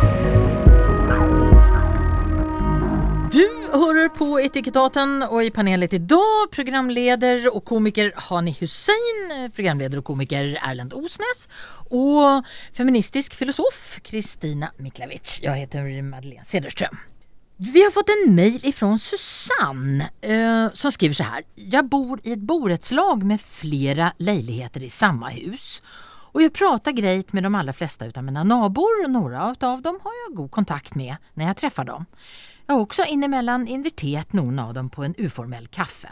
C: På Etikettaten, og i panelet i dag programleder og komiker Hani Hussein, programleder og komiker Erlend Osnes og feministisk filosof Kristina Miklavic. Jeg heter Madeleine Cederström. Vi har fått en mail ifrån Susanne eh, som skriver så här. Jag bor i ett borettslag med flera leiligheter i samma hus. Och jag pratar grejt med de allra flesta av mina nabor. Några av dem har jag god kontakt med när jag träffar dem. Jeg har også innimellom invitert noen av dem på en uformell kaffe.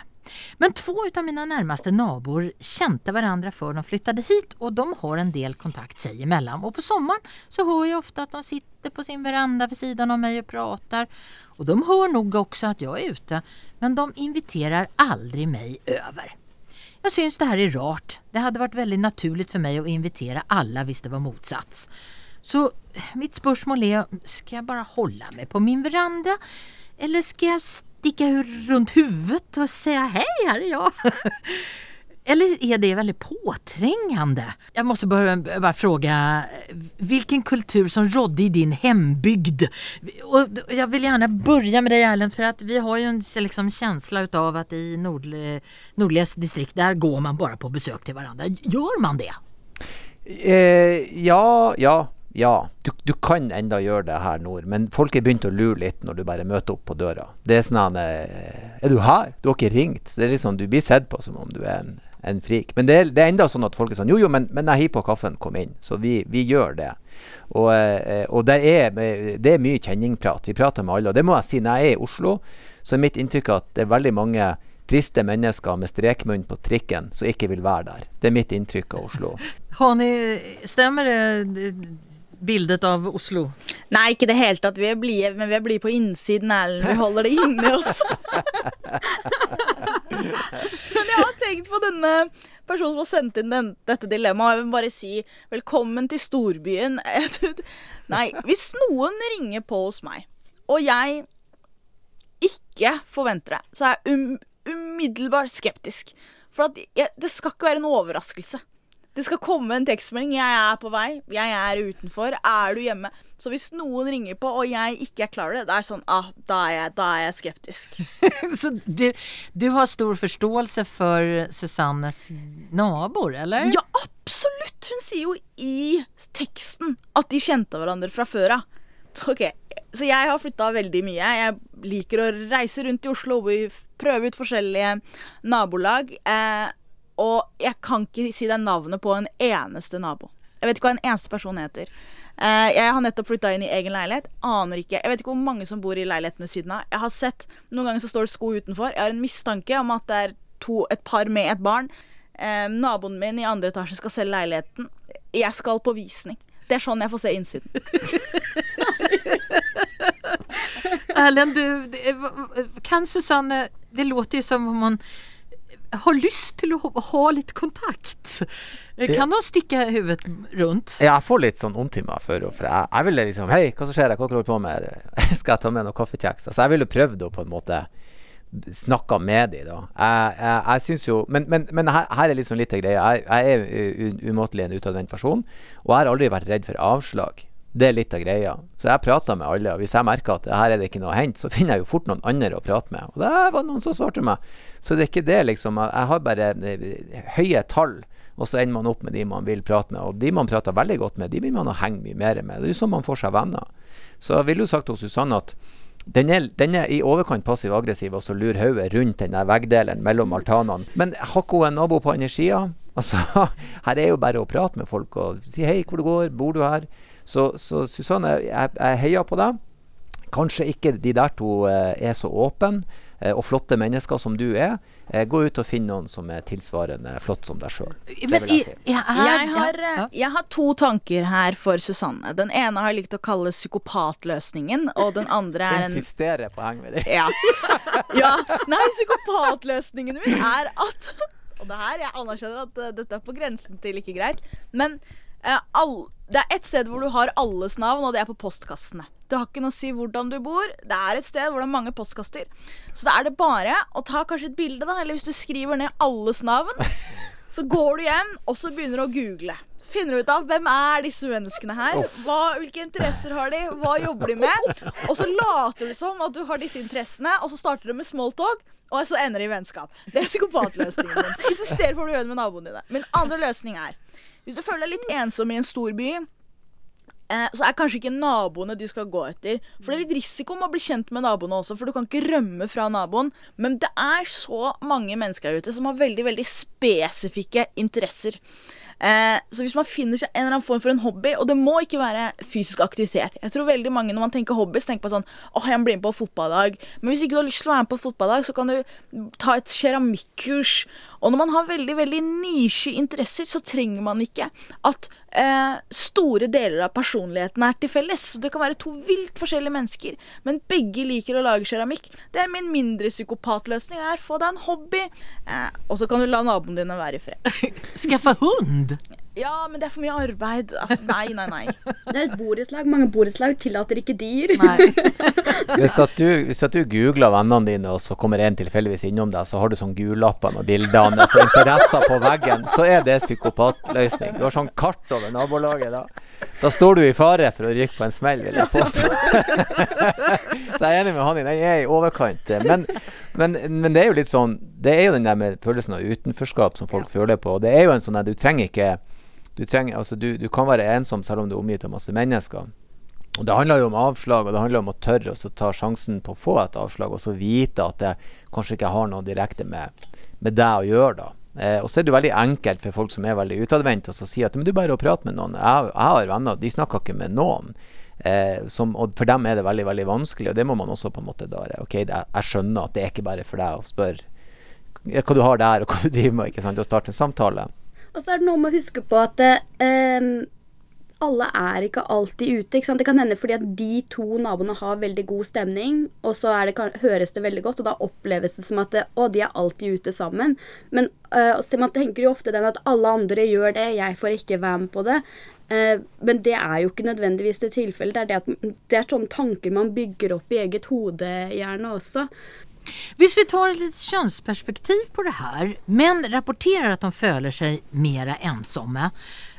C: Men två av mina närmaste nabor kände varandra för de flyttade hit och de har en del kontakt sig emellan. Och på sommaren så hör jag ofta att de sitter på sin veranda vid sidan av mig och pratar. Och de hör nog också att jag är ute, men de inviterar aldrig mig över. Jag syns det här är rart. Det hade varit väldigt naturligt för mig att invitera alla visst det var motsats. Så mitt spørsmål er skal jeg bare holde meg på min veranda eller skal jeg stikke rundt hodet og si hei, her er jeg? Eller er det veldig påtrengende? Jeg må bare, bara fråga vilken kultur som rådde i din hembygd? Jeg vil gjerne gärna börja med deg, Erlend for att vi har jo en liksom følelse av at i nord, nordligaste distrikt der går man bare på besøk til hverandre. Gjør man det?
E: Eh, ja, ja. Ja, du, du, kan enda gjøre det her nord, men folk er begynt å lure litt når du bare møter opp på døra. Det er sånn at Er du her? Du har ikke ringt? Det er liksom, Du blir sett på som om du er en, en frik. Men det er, det er enda sånn at folk er sånn Jo, jo, men, men jeg hiver på kaffen, kom inn. Så vi, vi gjør det. Og, eh, og det, er, det, er, mye kjenningprat. Vi prater med alle. Og det må jeg si, når jeg er i Oslo, så er mitt inntrykk at det er veldig mange triste mennesker med strekmunn på trikken som ikke vil være der. Det er mitt inntrykk av Oslo.
C: Har stemmer det bildet av Oslo?
F: Nei, ikke det hele tatt. Vi er blide, men vi er blide på innsiden, Erlend. Vi holder det inni oss. men jeg har tenkt på denne personen som har sendt inn den, dette dilemmaet. Jeg vil bare si velkommen til storbyen. Nei, hvis noen ringer på hos meg, og jeg ikke forventer det, så er jeg um, umiddelbart skeptisk. For jeg, det skal ikke være en overraskelse. Det skal komme en tekstmelding. 'Jeg er på vei. Jeg er utenfor. Er du hjemme?' Så hvis noen ringer på, og jeg ikke er klar over det, det er sånn ah, da, er jeg, da er jeg skeptisk.
C: Så du, du, har stor forståelse for Susannes naboer, eller?
F: Ja, absolutt! Hun sier jo i teksten at de kjente hverandre fra før av. Ok, Så jeg har flytta veldig mye. Jeg liker å reise rundt i Oslo, og prøve ut forskjellige nabolag. Eh, og jeg kan ikke si deg navnet på en eneste nabo. Jeg vet ikke hva en eneste person heter. Uh, jeg har nettopp flytta inn i egen leilighet. Aner ikke. Jeg vet ikke hvor mange som bor i leiligheten ved siden av. Jeg har sett Noen ganger så står det sko utenfor. Jeg har en mistanke om at det er to, et par med et barn. Uh, naboen min i andre etasje skal selge leiligheten. Jeg skal på visning. Det er sånn jeg får se innsiden.
C: Erlend, du, kan Susanne Det låter jo som om hun har lyst til å ha litt kontakt. Kan man stikke hodet rundt?
E: Ja, jeg får litt sånn vondt i meg for, for jeg, jeg ville liksom Hei, hva som skjer? Hva holder du på med? Skal jeg ta med noen kaffekjeks? Altså, jeg ville prøvd å på en måte snakke med dem da. Jeg, jeg, jeg syns jo Men, men, men her, her, er liksom litt av greia. Jeg, jeg er umåtelig en utadvendt person, og jeg har aldri vært redd for avslag. Det er litt av greia. Så jeg prater med alle, og hvis jeg merker at her er det ikke noe å hente, så finner jeg jo fort noen andre å prate med. Og det var noen som svarte meg. Så det er ikke det, liksom. Jeg har bare eh, høye tall, og så ender man opp med de man vil prate med. Og de man prater veldig godt med, de vil man henge mye mer med. Det er jo sånn man får seg venner. Så jeg ville jo sagt til Susanne at den er, den er, i overkant passiv-aggressiv og så lurer hodet rundt den der veggdelen mellom altanene. Men har ikke hun en nabo på andre? Altså, her er jo bare å prate med folk og si hei, hvor det går, bor du her? Så, så Susanne, jeg, jeg heier på deg. Kanskje ikke de der to eh, er så åpne eh, og flotte mennesker som du er. Eh, gå ut og finn noen som er tilsvarende flott som deg sjøl.
F: Jeg, si. jeg, har, jeg har to tanker her for Susanne. Den ene har jeg likt å kalle psykopatløsningen, og den andre er
E: en Insisterer på heng med det.
F: Ja. ja. Nei, psykopatløsningen min er at Og det her, jeg anerkjenner at dette er på grensen til ikke greit, men uh, all, det er ett sted hvor du har alles navn, og det er på postkassene. Det har ikke noe å si hvordan du bor. Det er et sted hvor det er mange postkaster. Så da er det bare å ta kanskje et bilde, da, eller hvis du skriver ned alles navn, så går du hjem, og så begynner du å google. Finner du ut av hvem er disse menneskene her? Hva, hvilke interesser har de? Hva jobber de med? Og så later du som at du har disse interessene, og så starter du med smalltalk. Og så ender det i vennskap. Det er psykopatløsningen. Insister på å gjøre det med naboene dine. Min andre løsning er hvis du føler deg litt ensom i en storby, eh, så er kanskje ikke naboene de skal gå etter. For det er litt risiko med å bli kjent med naboene også, for du kan ikke rømme fra naboen. Men det er så mange mennesker der ute som har veldig, veldig spesifikke interesser. Eh, så hvis man finner seg en eller annen form for en hobby, og det må ikke være fysisk aktivitet Jeg tror veldig mange når man tenker hobby, så tenker på sånn åh, jeg blir bli med på fotballdag. Men hvis ikke du har lyst til å være med på fotballdag, så kan du ta et keramikkurs. Og når man har veldig veldig nisje interesser, så trenger man ikke at eh, store deler av personligheten er til felles. Det kan være to vilt forskjellige mennesker, men begge liker å lage keramikk. Det er min mindre psykopatløsning. Få deg en hobby, eh, og så kan du la naboene dine være i fred.
C: Skaffe hund!
F: Ja, men det er for mye arbeid. Altså, nei, nei, nei.
G: Det er et borettslag. Mange borettslag tillater ikke dyr.
E: Hvis at du, hvis at du googler vennene dine, og så kommer en tilfeldigvis innom deg, så har du sånn gullapper med bilder av altså interesser på veggen, så er det psykopatløsning. Du har sånn kart over nabolaget da. Da står du i fare for å rykke på en smell, vil jeg påstå. så jeg er enig med han i den er i overkant. Men, men, men, det er jo litt sånn Det er jo den der med følelsen av utenforskap som folk føler på. Det er jo en sånn at du trenger ikke du, trenger, altså du, du, kan være ensom selv om du er omgitt av masse mennesker. Og Det handler jo om avslag, og det handler om å tørre å ta sjansen på å få et avslag, og så vite at det kanskje ikke har noe direkte med, med deg å gjøre. da. Eh, og så er det jo veldig enkelt for folk som er veldig utadvendte, å si at men du bare å prate med noen. Jeg, jeg har venner, de snakker ikke med noen. Eh, som, og for dem er det veldig veldig vanskelig, og det må man også på en måte da Ok, det, jeg skjønner at det er ikke bare for deg å spørre hva du har der, og hva du driver med, ikke sant, og starte en samtale.
G: Og så er det noe med å huske på at eh, alle er ikke alltid ute. Ikke det kan hende fordi at de to naboene har veldig god stemning, og så det, høres det veldig godt, og da oppleves det som at det, å, de er alltid ute sammen. Men eh, man tenker jo ofte den at alle andre gjør det, jeg får ikke være med på det. Eh, men det er jo ikke nødvendigvis det tilfellet. Det er, det, at, det er sånne tanker man bygger opp i eget hode gjerne også.
C: Hvis vi tar et litt kjønnsperspektiv på det her. Menn rapporterer at de føler seg mer ensomme.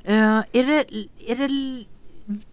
C: Uh, er, det, er det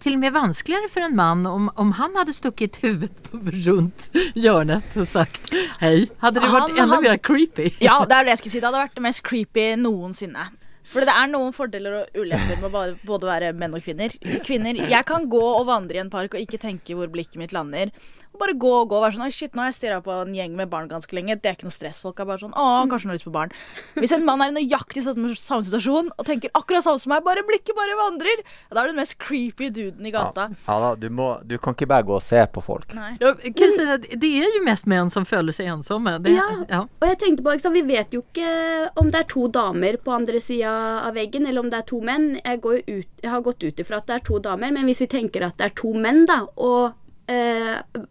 C: til og med vanskeligere for en mann om, om han hadde stukket hodet rundt hjørnet og sagt hei? Hadde det vært enda mer creepy?
F: Ja, det er det jeg skulle si. Det hadde vært det mest creepy noensinne. For det er noen fordeler og ulemper med å både være menn og kvinner. Kvinner, Jeg kan gå og vandre i en park og ikke tenke hvor blikket mitt lander bare gå og gå og være sånn shit, nå har jeg stirra på en gjeng med barn ganske lenge. Det er ikke noe stress. Folk er bare sånn Å, kanskje hun har lyst på barn. Hvis en mann er i nøyaktig samme situasjon og tenker akkurat samme som meg, bare blikket bare vandrer, da er du den mest creepy duden i gata.
E: Ja, ja da, du, må, du kan ikke bare gå og se på folk.
C: Nei. Ja, Kristina, det er jo mest menn som føler seg ensomme. Det,
G: ja. ja. og jeg tenkte på, Vi vet jo ikke om det er to damer på andre sida av veggen, eller om det er to menn. Jeg, ut, jeg har gått ut ifra at det er to damer, men hvis vi tenker at det er to menn, da, og eh,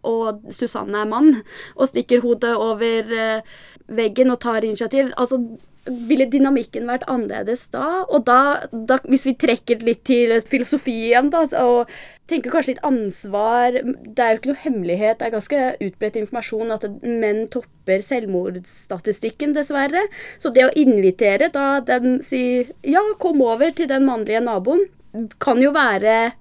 G: og Susanne er mann, og stikker hodet over eh, veggen og tar initiativ. Altså, ville dynamikken vært annerledes da? Og da, da, hvis vi trekker litt til filosofi igjen, da, og tenker kanskje litt ansvar Det er jo ikke noe hemmelighet, det er ganske utbredt informasjon at menn topper selvmordsstatistikken, dessverre. Så det å invitere da den sier ja, kom over til den mannlige naboen, kan jo være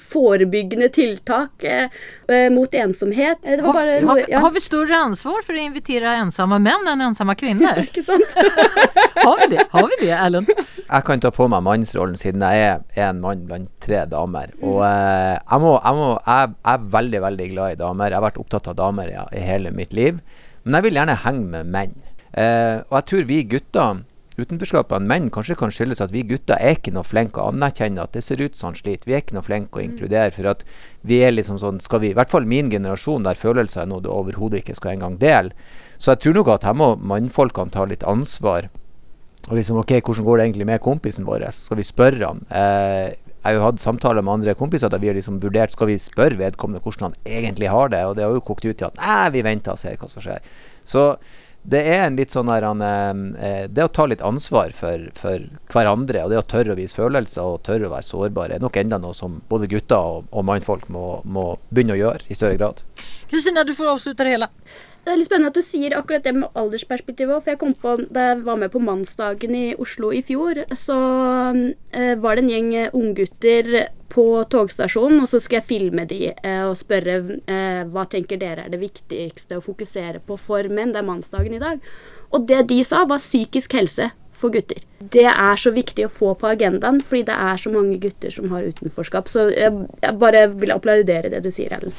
G: forebyggende tiltak eh, eh, mot ensomhet.
C: Eh, bare, har, ja. har, vi større ansvar for å invitere ensomme menn enn ensomme kvinner?
G: Ikke sant?
C: har vi det, har vi det Ellen?
E: Jeg kan ta på meg mannsrollen siden jeg er en mann blant tre damer. Og eh, jeg, må, jeg, må, jeg, er veldig, veldig glad i damer. Jeg har vært opptatt av damer ja, i hele mitt liv. Men jeg vil gjerne henge med menn. Eh, og jeg tror vi gutter utenforskapet av menn kanskje kan skyldes at vi gutter er ikke noe flinke å anerkjenne at det ser ut som han sliter. Vi er ikke noe flinke å mm. inkludere. For at vi er liksom sånn skal vi, I hvert fall min generasjon der følelser er noe du overhodet ikke skal engang dele. Så jeg tror nok at her må mannfolkene ta litt ansvar. Og liksom, ok, Hvordan går det egentlig med kompisen vår? Skal vi spørre han? Eh, jeg har jo hatt samtaler med andre kompiser der vi har liksom vurdert skal vi spørre vedkommende hvordan han egentlig har det. Og det har jo kokt ut til at nei, vi venter og ser hva som skjer. Så det er en litt sånn der, eh, Det å ta litt ansvar for, for, hverandre, og det å tørre å vise følelser og tørre å være sårbare, er nok enda noe som både gutter og, og mannfolk må, må, begynne å gjøre i større grad.
C: Kristina, du får avslutte det hele.
G: Det er litt spennende at du sier akkurat det med aldersperspektivet For jeg kom på, Da jeg var med på Mannsdagen i Oslo i fjor, så eh, var det en gjeng unggutter på togstasjonen, og så skulle jeg filme de eh, og spørre eh, hva tenker dere er det viktigste å fokusere på for menn. Det er mannsdagen i dag. Og det de sa, var psykisk helse for gutter. Det er så viktig å få på agendaen, fordi det er så mange gutter som har utenforskap. Så jeg, jeg bare vil applaudere det du sier, Ellen.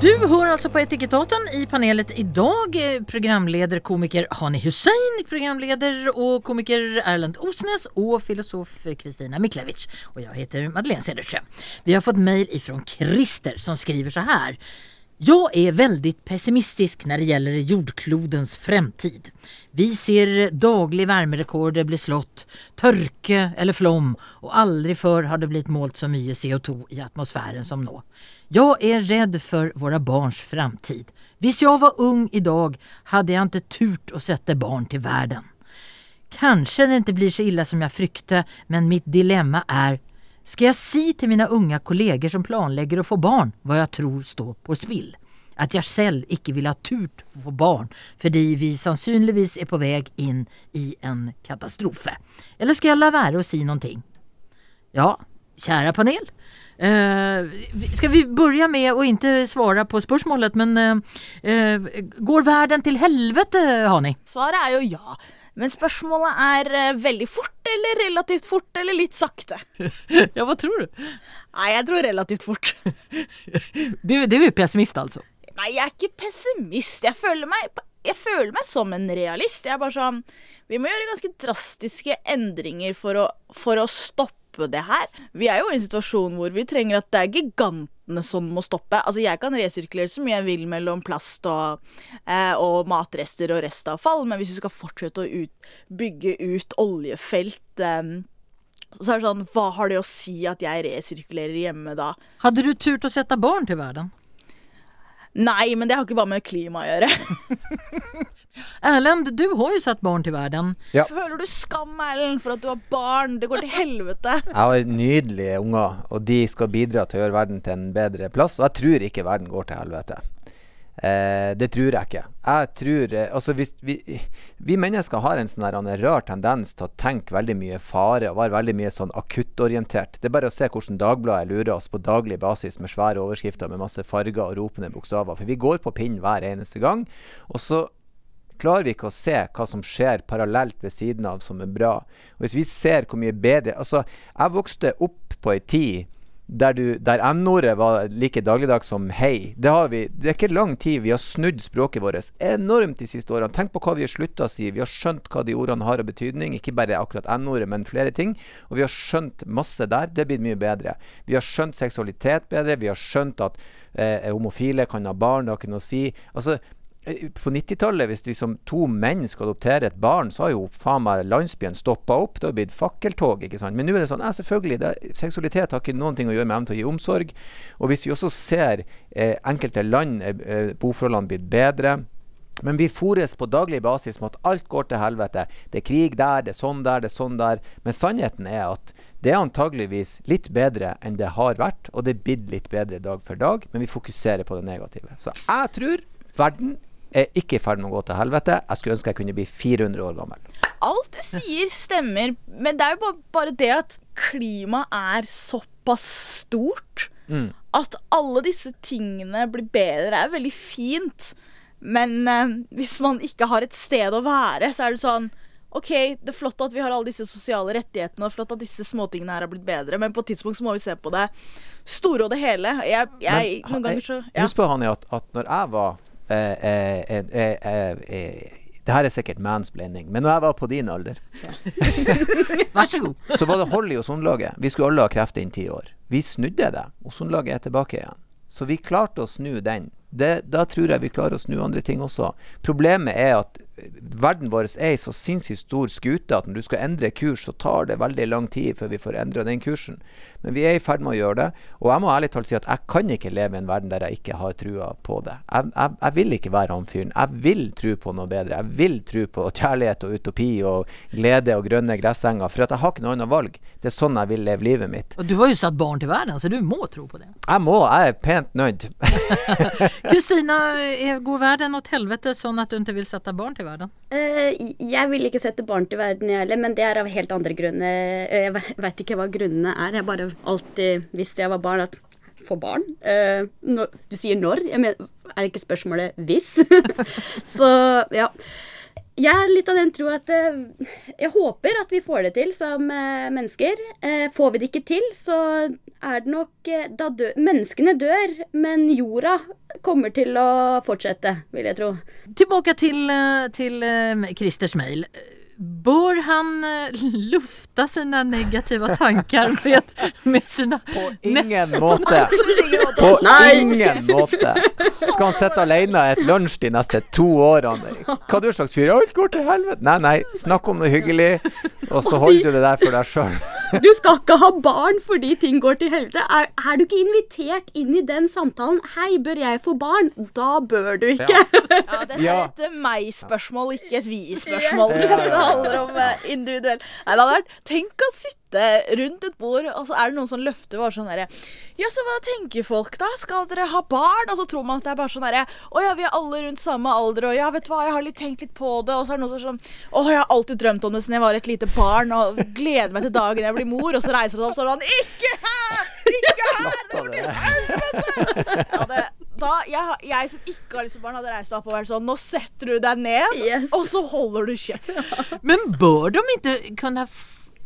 A: Du
C: hör alltså på Etikettaten i panelet idag. dag Programleder komiker Hani Hussein, programleder och komiker Erlend Osnes och filosof Kristina Miklevich. Och jag heter Madeleine Cederström. Vi har fått mejl ifrån Christer som skriver så här. Jag är väldigt pessimistisk när det gäller jordklodens framtid. Vi ser daglig varmerekorder bli slått, tørke eller flom og aldri før har det blitt målt så mye CO2 i atmosfæren som nå. Jeg er redd for våre barns framtid. Hvis jeg var ung i dag, hadde jeg ikke turt å sette barn til verden. Kanskje det ikke blir så ille som jeg frykte, men mitt dilemma er skal jeg si til mine unge kolleger som planlegger å få barn hva jeg tror står på spill? At jeg selv ikke vil ha turt å få barn fordi vi sannsynligvis er på vei inn i en katastrofe. Eller skal jeg la være å si noe? Ja, kjære panel. Uh, ska vi begynne med å ikke svare på spørsmålet, men uh, uh, går verden til helvete Hani?
F: Svaret er jo ja. Men spørsmålet er eh, veldig fort eller relativt fort eller litt sakte?
C: ja, hva tror du?
F: Nei, jeg tror relativt fort.
C: Du, du er pessimist alltså?
F: Nei, jeg er ikke pessimist. Jeg føler meg, jeg føler meg som en realist. Jeg er bare sånn Vi må gjøre ganske drastiske endringer for å, for å stoppe det her. Vi er jo i en situasjon hvor vi trenger at det er gigantene som må stoppe. Altså, jeg kan resirkulere så mye jeg vil mellom plast og, eh, og matrester og restavfall, men hvis vi skal fortsette å ut, bygge ut oljefelt eh, så er det sånn, Hva har det å si at jeg resirkulerer hjemme da?
C: Hadde du turt å sette barn til verden?
F: Nei, men det har ikke bare med klima å gjøre.
C: Erlend, du har jo satt barn til verden.
E: Ja.
F: Føler du skam, Erlend, for at du har barn? Det går til helvete.
E: Jeg har nydelige unger, og de skal bidra til å gjøre verden til en bedre plass. Og jeg tror ikke verden går til helvete. Eh, det tror jeg ikke. Jeg tror eh, Altså, hvis vi, vi mennesker har en sånn rar tendens til å tenke veldig mye fare og være veldig mye sånn akuttorientert. Det er bare å se hvordan Dagbladet lurer oss på daglig basis med svære overskrifter med masse farger og ropende bokstaver. For vi går på pinn hver eneste gang. Og så klarer vi ikke å se hva som skjer parallelt ved siden av som er bra. Og hvis vi ser hvor mye bedre Altså, jeg vokste opp på ei tid der, der N-ordet var like dagligdags som hei. Det, det er ikke lang tid. Vi har snudd språket vårt enormt de siste årene. Tenk på hva vi har slutta å si. Vi har skjønt hva de ordene har av betydning. Ikke bare akkurat N-ordet, men flere ting. Og vi har skjønt masse der. Det blir mye bedre. Vi har skjønt seksualitet bedre. Vi har skjønt at eh, homofile kan ha barn. Det har ikke noe å si. Altså, på 90-tallet, hvis vi som to menn skal adoptere et barn, så har jo faen meg landsbyen stoppa opp. Det har blitt fakkeltog. ikke sant? Men nå er det sånn ja, selvfølgelig, det, seksualitet har ikke noen ting å gjøre med evnen til å gi omsorg. Og hvis vi også ser eh, enkelte land, eh, eh, boforholdene blitt bedre. Men vi fôres på daglig basis med at alt går til helvete. Det er krig der, det er sånn der, det er sånn der. Men sannheten er at det er antageligvis litt bedre enn det har vært, og det er blitt litt bedre dag for dag, men vi fokuserer på det negative. Så jeg tror verden er ikke i ferd med å gå til helvete. Jeg skulle ønske jeg kunne bli 400 år gammel.
F: Alt du sier stemmer, men det er jo bare, bare det at klima er såpass stort
E: Mm.
F: at alle disse tingene blir bedre. Det er veldig fint, men eh, hvis man ikke har et sted å være, så er det sånn OK, det er flott at vi har alle disse sosiale rettighetene, og flott at disse småtingene her har blitt bedre, men på et tidspunkt så må vi se på det store og det hele. Jeg, jeg,
E: Men,
F: noen ganger så ja.
E: Husk på, Hanni, at, at når jeg var eh, eh, eh, eh, eh, eh, Det her er sikkert mansplaining, men når jeg var på din alder,
C: Vær så god.
E: så var det hold i ozonlaget. Vi skulle alle ha kreft innen ti år. Vi snudde det. Ozonlaget er tilbake igjen. Så vi klarte å snu den. Det, da tror jeg vi klarer å snu andre ting også. Problemet er at verden vår er i så sinnssykt stor skute at når du skal endre kurs, så tar det veldig lang tid før vi får endra den kursen. Men vi er i ferd med å gjøre det. Og jeg må ærlig talt si at jeg kan ikke leve i en verden der jeg ikke har trua på det. Jeg, jeg, jeg vil ikke være han fyren. Jeg vil tro på noe bedre. Jeg vil tro på kjærlighet og utopi og glede og grønne gressenger. For jeg har ikke noe annet valg. Det er sånn jeg vil leve livet mitt.
C: Og du har jo satt barn til verden, så du må tro på det.
E: Jeg må. Jeg er pent nøyd.
C: Kristina, går verden til helvete sånn at du ikke vil sette barn til verden?
G: Eh, jeg vil ikke sette barn til verden, jeg heller, men det er av helt andre grunner. Eh, Jeg veit ikke hva grunnene er. Jeg bare alltid visste jeg var barn, at få barn. Uh, når, du sier når, mener, er ikke spørsmålet hvis? Så ja. Jeg er litt av den tro at eh, jeg håper at vi får det til som eh, mennesker. Eh, får vi det ikke til, så er det nok da dø Menneskene dør, men jorda kommer til å fortsette, vil jeg tro.
C: Tilbake til, til Christers mejl. Bör han eh, lufta sina negativa tankar med, med sina...
E: På ingen måte. På ingen måte. Skal han sitte alene et lunsj de neste to årene? Hva du slags fyr? Alt går til helvete. Nei, nei, snakk om noe hyggelig, og så holder du det der for deg sjøl.
G: Du skal ikke ha barn fordi ting går til helvete. Er, er du ikke invitert inn i den samtalen? Hei, bør jeg få barn? Da bør du ikke.
F: Ja,
E: ja det
F: er et meg-spørsmål, ikke et vi-spørsmål. Det handler om individuelt. individuell Nei, det hadde vært Tenk å sitte rundt et bord, og så er det noen som løfter bare sånn herre Ja, så hva tenker folk, da? Skal dere ha barn? Og så tror man at det er bare sånn herre Å ja, vi er alle rundt samme alder, og ja, vet du hva, jeg har litt tenkt litt på det, og så er det noen som er sånn Å, jeg har alltid drømt om det siden jeg var et lite barn, og gleder meg til dagen jeg blir mor, og så reiser det opp sånn Ikke her! Ikke her! Det går til helvete! Ja, det, da, jeg, jeg som ikke har lyst til barn, hadde reist meg opp og vært sånn Nå setter du deg ned,
G: Yes.
F: og så holder du kjeft.
C: Men bør de ikke kunna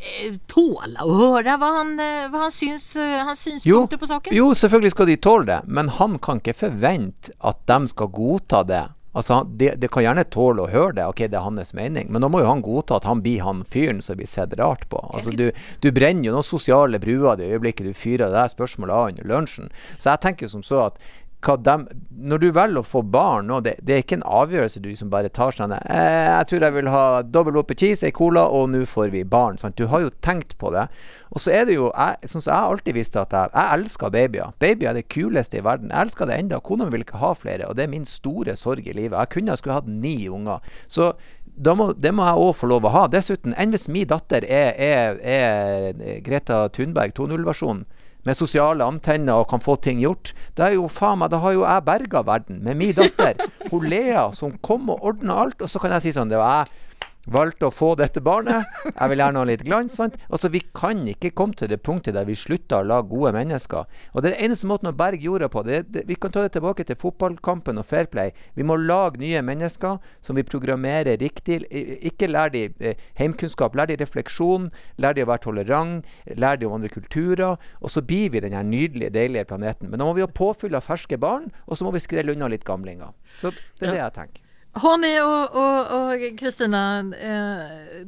C: f- å høre hva höra vad han, eh, han syns, eh, hans
E: Jo,
C: på saken?
E: jo, selvfølgelig skal de tåle det, men han kan ikke forvente at de skal godta det. Altså, det, de, de kan gjerne tåle å høre det, ok, det er hans mening, men da må jo han godta at han blir han fyren som blir sett rart på. Altså, du, du brenner jo noen sosiale bruer det øyeblikket du fyrer det der spørsmålet av under lunsjen. Så jeg tenker jo som så at dem, når du velger å få barn nå, det, det er ikke en avgjørelse du som bare tar sånn eh, Jeg tror jeg vil ha dobbel oppe cheese, ei cola, og nå får vi barn. Sant? Du har jo tenkt på det. Og så er det jo jeg, Sånn som jeg alltid visste at jeg, jeg elsker babyer. Babyer er det kuleste i verden. Jeg elsker det enda. Kona mi vil ikke ha flere, og det er min store sorg i livet. Jeg kunne ha skulle hatt ni unger. Så må, det må jeg òg få lov å ha. Dessuten, enn hvis min datter er, er, er Greta Thunberg 2.0-versjonen med sosiale antenner og kan få ting gjort. Det er jo faen meg, da har jo jeg berga verden med min datter. Hun Lea som kom og ordna alt, og så kan jeg si sånn Det var jeg valgte å få dette barnet. Jeg vil gjerne ha litt glans. Sant? Altså, vi kan ikke komme til det punktet der vi slutter å lage gode mennesker. Og det er den eneste måten å berge jorda på. Det, det, vi kan ta det tilbake til fotballkampen og fair play. Vi må lage nye mennesker som vi programmerer riktig. Ikke lær de eh, heimkunnskap, lær de refleksjon, lær de å være tolerant, lær de om andre kulturer. Og så blir vi den her nydelige, deilige planeten. Men da må vi ha påfyll av ferske barn, og så må vi skrelle unna litt gamlinger. Så det er det jeg tenker.
C: Har og Kristina, eh,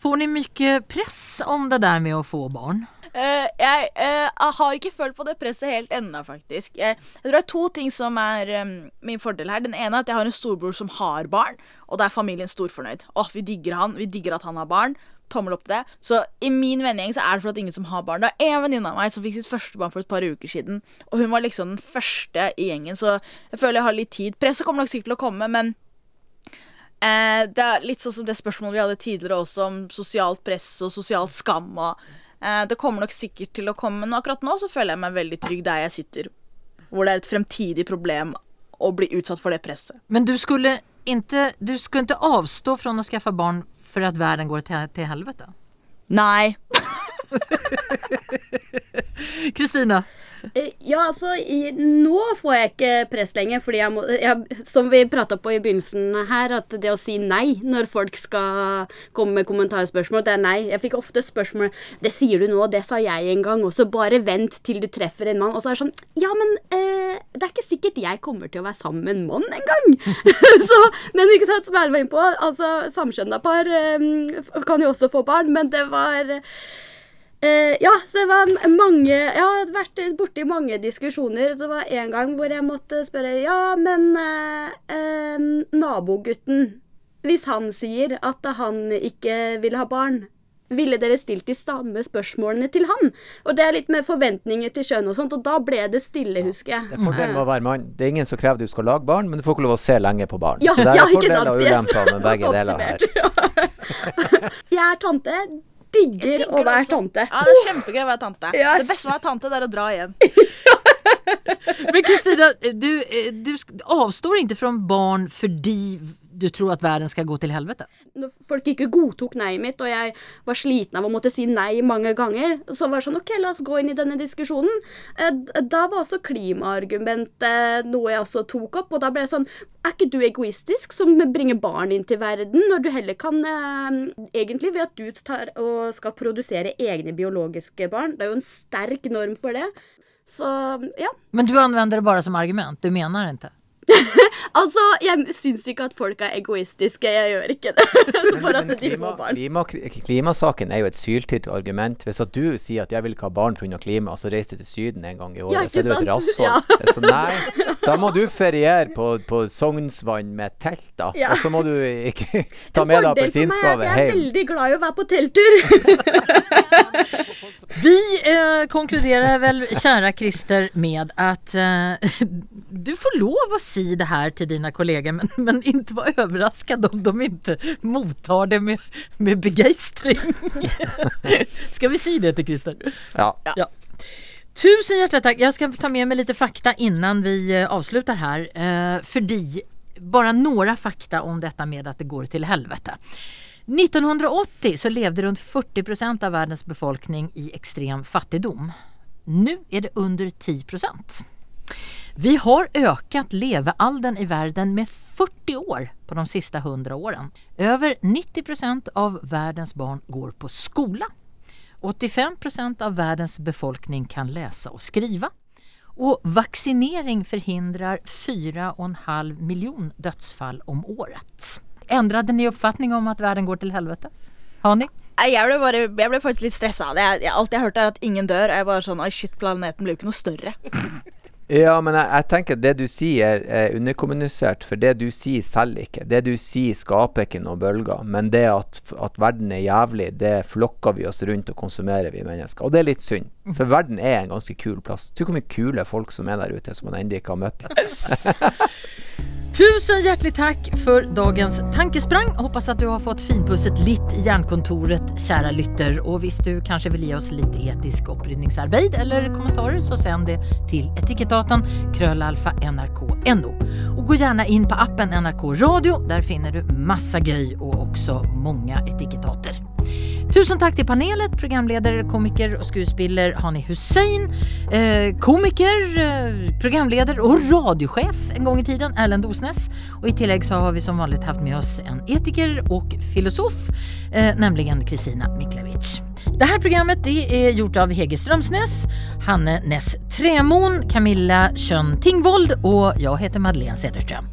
C: får ni mye press om det der med å få barn?
F: Uh, jeg, uh, har ikke følt på det presset helt ennå, faktisk. Eh, jeg tror det er to ting som er um, min fordel her. Den ene er at jeg har en storbror som har barn, og da er familien storfornøyd. Åh, vi digger han, vi digger at han har barn. Tommel opp til det. Så i min vennegjeng så er det for at ingen som har barn. Det er en venninne av meg som fikk sitt første barn for et par uker siden, og hun var liksom den første i gjengen, så jeg føler jeg har litt tid. Presset kommer nok sikkert til å komme, men Eh, det er litt sånn som det spørsmålet vi hadde tidligere også, om sosialt press og sosial skam. Og, eh, det kommer nok sikkert til å komme, men akkurat nå så føler jeg meg veldig trygg der jeg sitter. Hvor det er et fremtidig problem å bli utsatt for det presset.
C: Men du skulle ikke, du skulle ikke avstå från å skaffe barn för att världen går till, till helvete?
F: Nei.
C: Kristina,
G: Ja, altså, i, nå får jeg ikke press lenger, fordi jeg må jeg, Som vi prata på i begynnelsen her, at det å si nei når folk skal komme med kommentarspørsmål, det er nei. Jeg fikk ofte spørsmål 'Det sier du nå, det sa jeg en gang', og så bare vent til du treffer en mann. Og så er det sånn Ja, men eh, det er ikke sikkert jeg kommer til å være sammen med en mann en gang. så, men ikke sant, som jeg var inne på, altså samkjønna par eh, kan jo også få barn, men det var Eh, ja, så det var mange Jeg har vært borti mange diskusjoner. Det var en gang hvor jeg måtte spørre Ja, men eh, eh, nabogutten Hvis han sier at han ikke vil ha barn, ville dere stilt de samme spørsmålene til han? Og det er litt med forventninger til kjønn og sånt, og da ble det stille, husker jeg.
E: Det er fordelen med å være mann. Det er ingen som krever du skal lage barn, men du får ikke lov å se lenge på barn.
G: Ja,
E: så det er
G: ja,
E: fordeler og ulemper med begge deler her.
G: Jeg er tante. Digger å være tante.
F: Ja, det er kjempegøy å være tante.
G: Yes.
F: Det beste med å være tante, det er å dra hjem.
C: men Kristina, du, du avstår ikke fra barn fordi du tror at verden skal gå til helvete?
G: Når folk ikke godtok nei mitt, og jeg var sliten av å måtte si nei mange ganger, så var det sånn OK, la oss gå inn i denne diskusjonen. Eh, Da var også klimaargumentet noe jeg også tok opp, og da ble jeg sånn Er ikke du egoistisk som bringer barn inn til verden, når du heller kan eh, Egentlig ved at du tar og skal produsere egne biologiske barn. Det er jo en sterk norm for det. Så ja.
C: Men du anvender det bare som argument, du mener det ikke?
G: Altså, jeg syns ikke at folk er egoistiske. Jeg gjør ikke det. for at de får barn.
E: klima, klimasaken er jo et syltynt argument. Hvis at du sier at jeg vil ikke ha barn pga. klima, og så reiser du til Syden en gang i året,
G: Ja,
E: så er du et rasshold.
G: Ja.
E: Så nei, da må du feriere på, på Sognsvann med telt, da.
G: Ja.
E: Og så må du ikke ta med deg
G: appelsinskave
E: appelsinskave
G: jeg er veldig glad i å være på telttur.
C: Vi eh, konkluderer vel, kjære Christer, med at eh, du får lov å si det her til dina kollegor men, men ikke være överraskad om de ikke mottar det med, med begeistring. Ska vi si det til Christer?
E: Ja.
C: Ja. Tusen hjärtligt takk. Jeg skal ta med meg litt fakta innan vi avslutar avslutter her. Eh, fordi bare noen fakta om dette med at det går til helvete. 1980 så levde rundt 40 procent av verdens befolkning i extrem fattigdom. Nu er det under 10 procent. Vi har ökat levealdern i verden med 40 år på de sista 100 åren. Över 90 procent av världens barn går på skola. 85 procent av världens befolkning kan läsa och skriva. Och vaccinering förhindrar 4,5 miljon dödsfall om året. Ändrade ni uppfattning om att världen går till helvete? Har ni?
F: Jeg ble, bare, jeg ble faktisk litt stressa det. Jeg, alt jeg hørte, er at ingen dør. Og jeg bare sånn Oi, shit, planeten blir jo ikke noe større.
E: Ja, men jeg, jeg tenker at det du sier er underkommunisert, for det du sier selger ikke. Det du sier skaper ikke noen bølger, men det at, at verden er jævlig, det flokker vi oss rundt og konsumerer vi mennesker. Og det er litt synd, for verden er en ganske kul plass. Tenk hvor mye kule folk som er der ute, som man ennå ikke har møtt.
C: Tusen hjertelig takk for dagens tankesprang. Hoppas at du har fått finpusset litt i jernkontoret, kjære lytter. Og hvis du kanskje vil gi oss litt etisk opprydningsarbeid eller kommentarer, så send det til etikettaten krøllalfa nrk.no. Og gå gjerne inn på appen NRK Radio. Der finner du masse gøy og også mange etikettater. Tusen takk til panelet, programleder, komiker og skuespiller Hani Hussein, eh, komiker, eh, programleder og radiosjef en gang i tiden, Erlend Osnes. Og i tillegg så har vi som vanlig hatt med oss en etiker og filosof, eh, nemlig Kristina Miklevich. Det här programmet det är gjort av Hege Strömsnäs, Hanne Ness Trämon, Camilla Kjön Tingvold och jag heter Madeleine Cederström.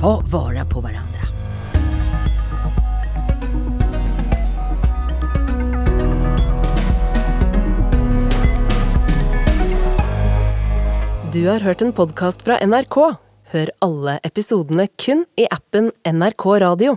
C: Ta vara på varandra.
A: Du har hørt en podkast fra NRK. Hør alle episodene kun i appen NRK Radio.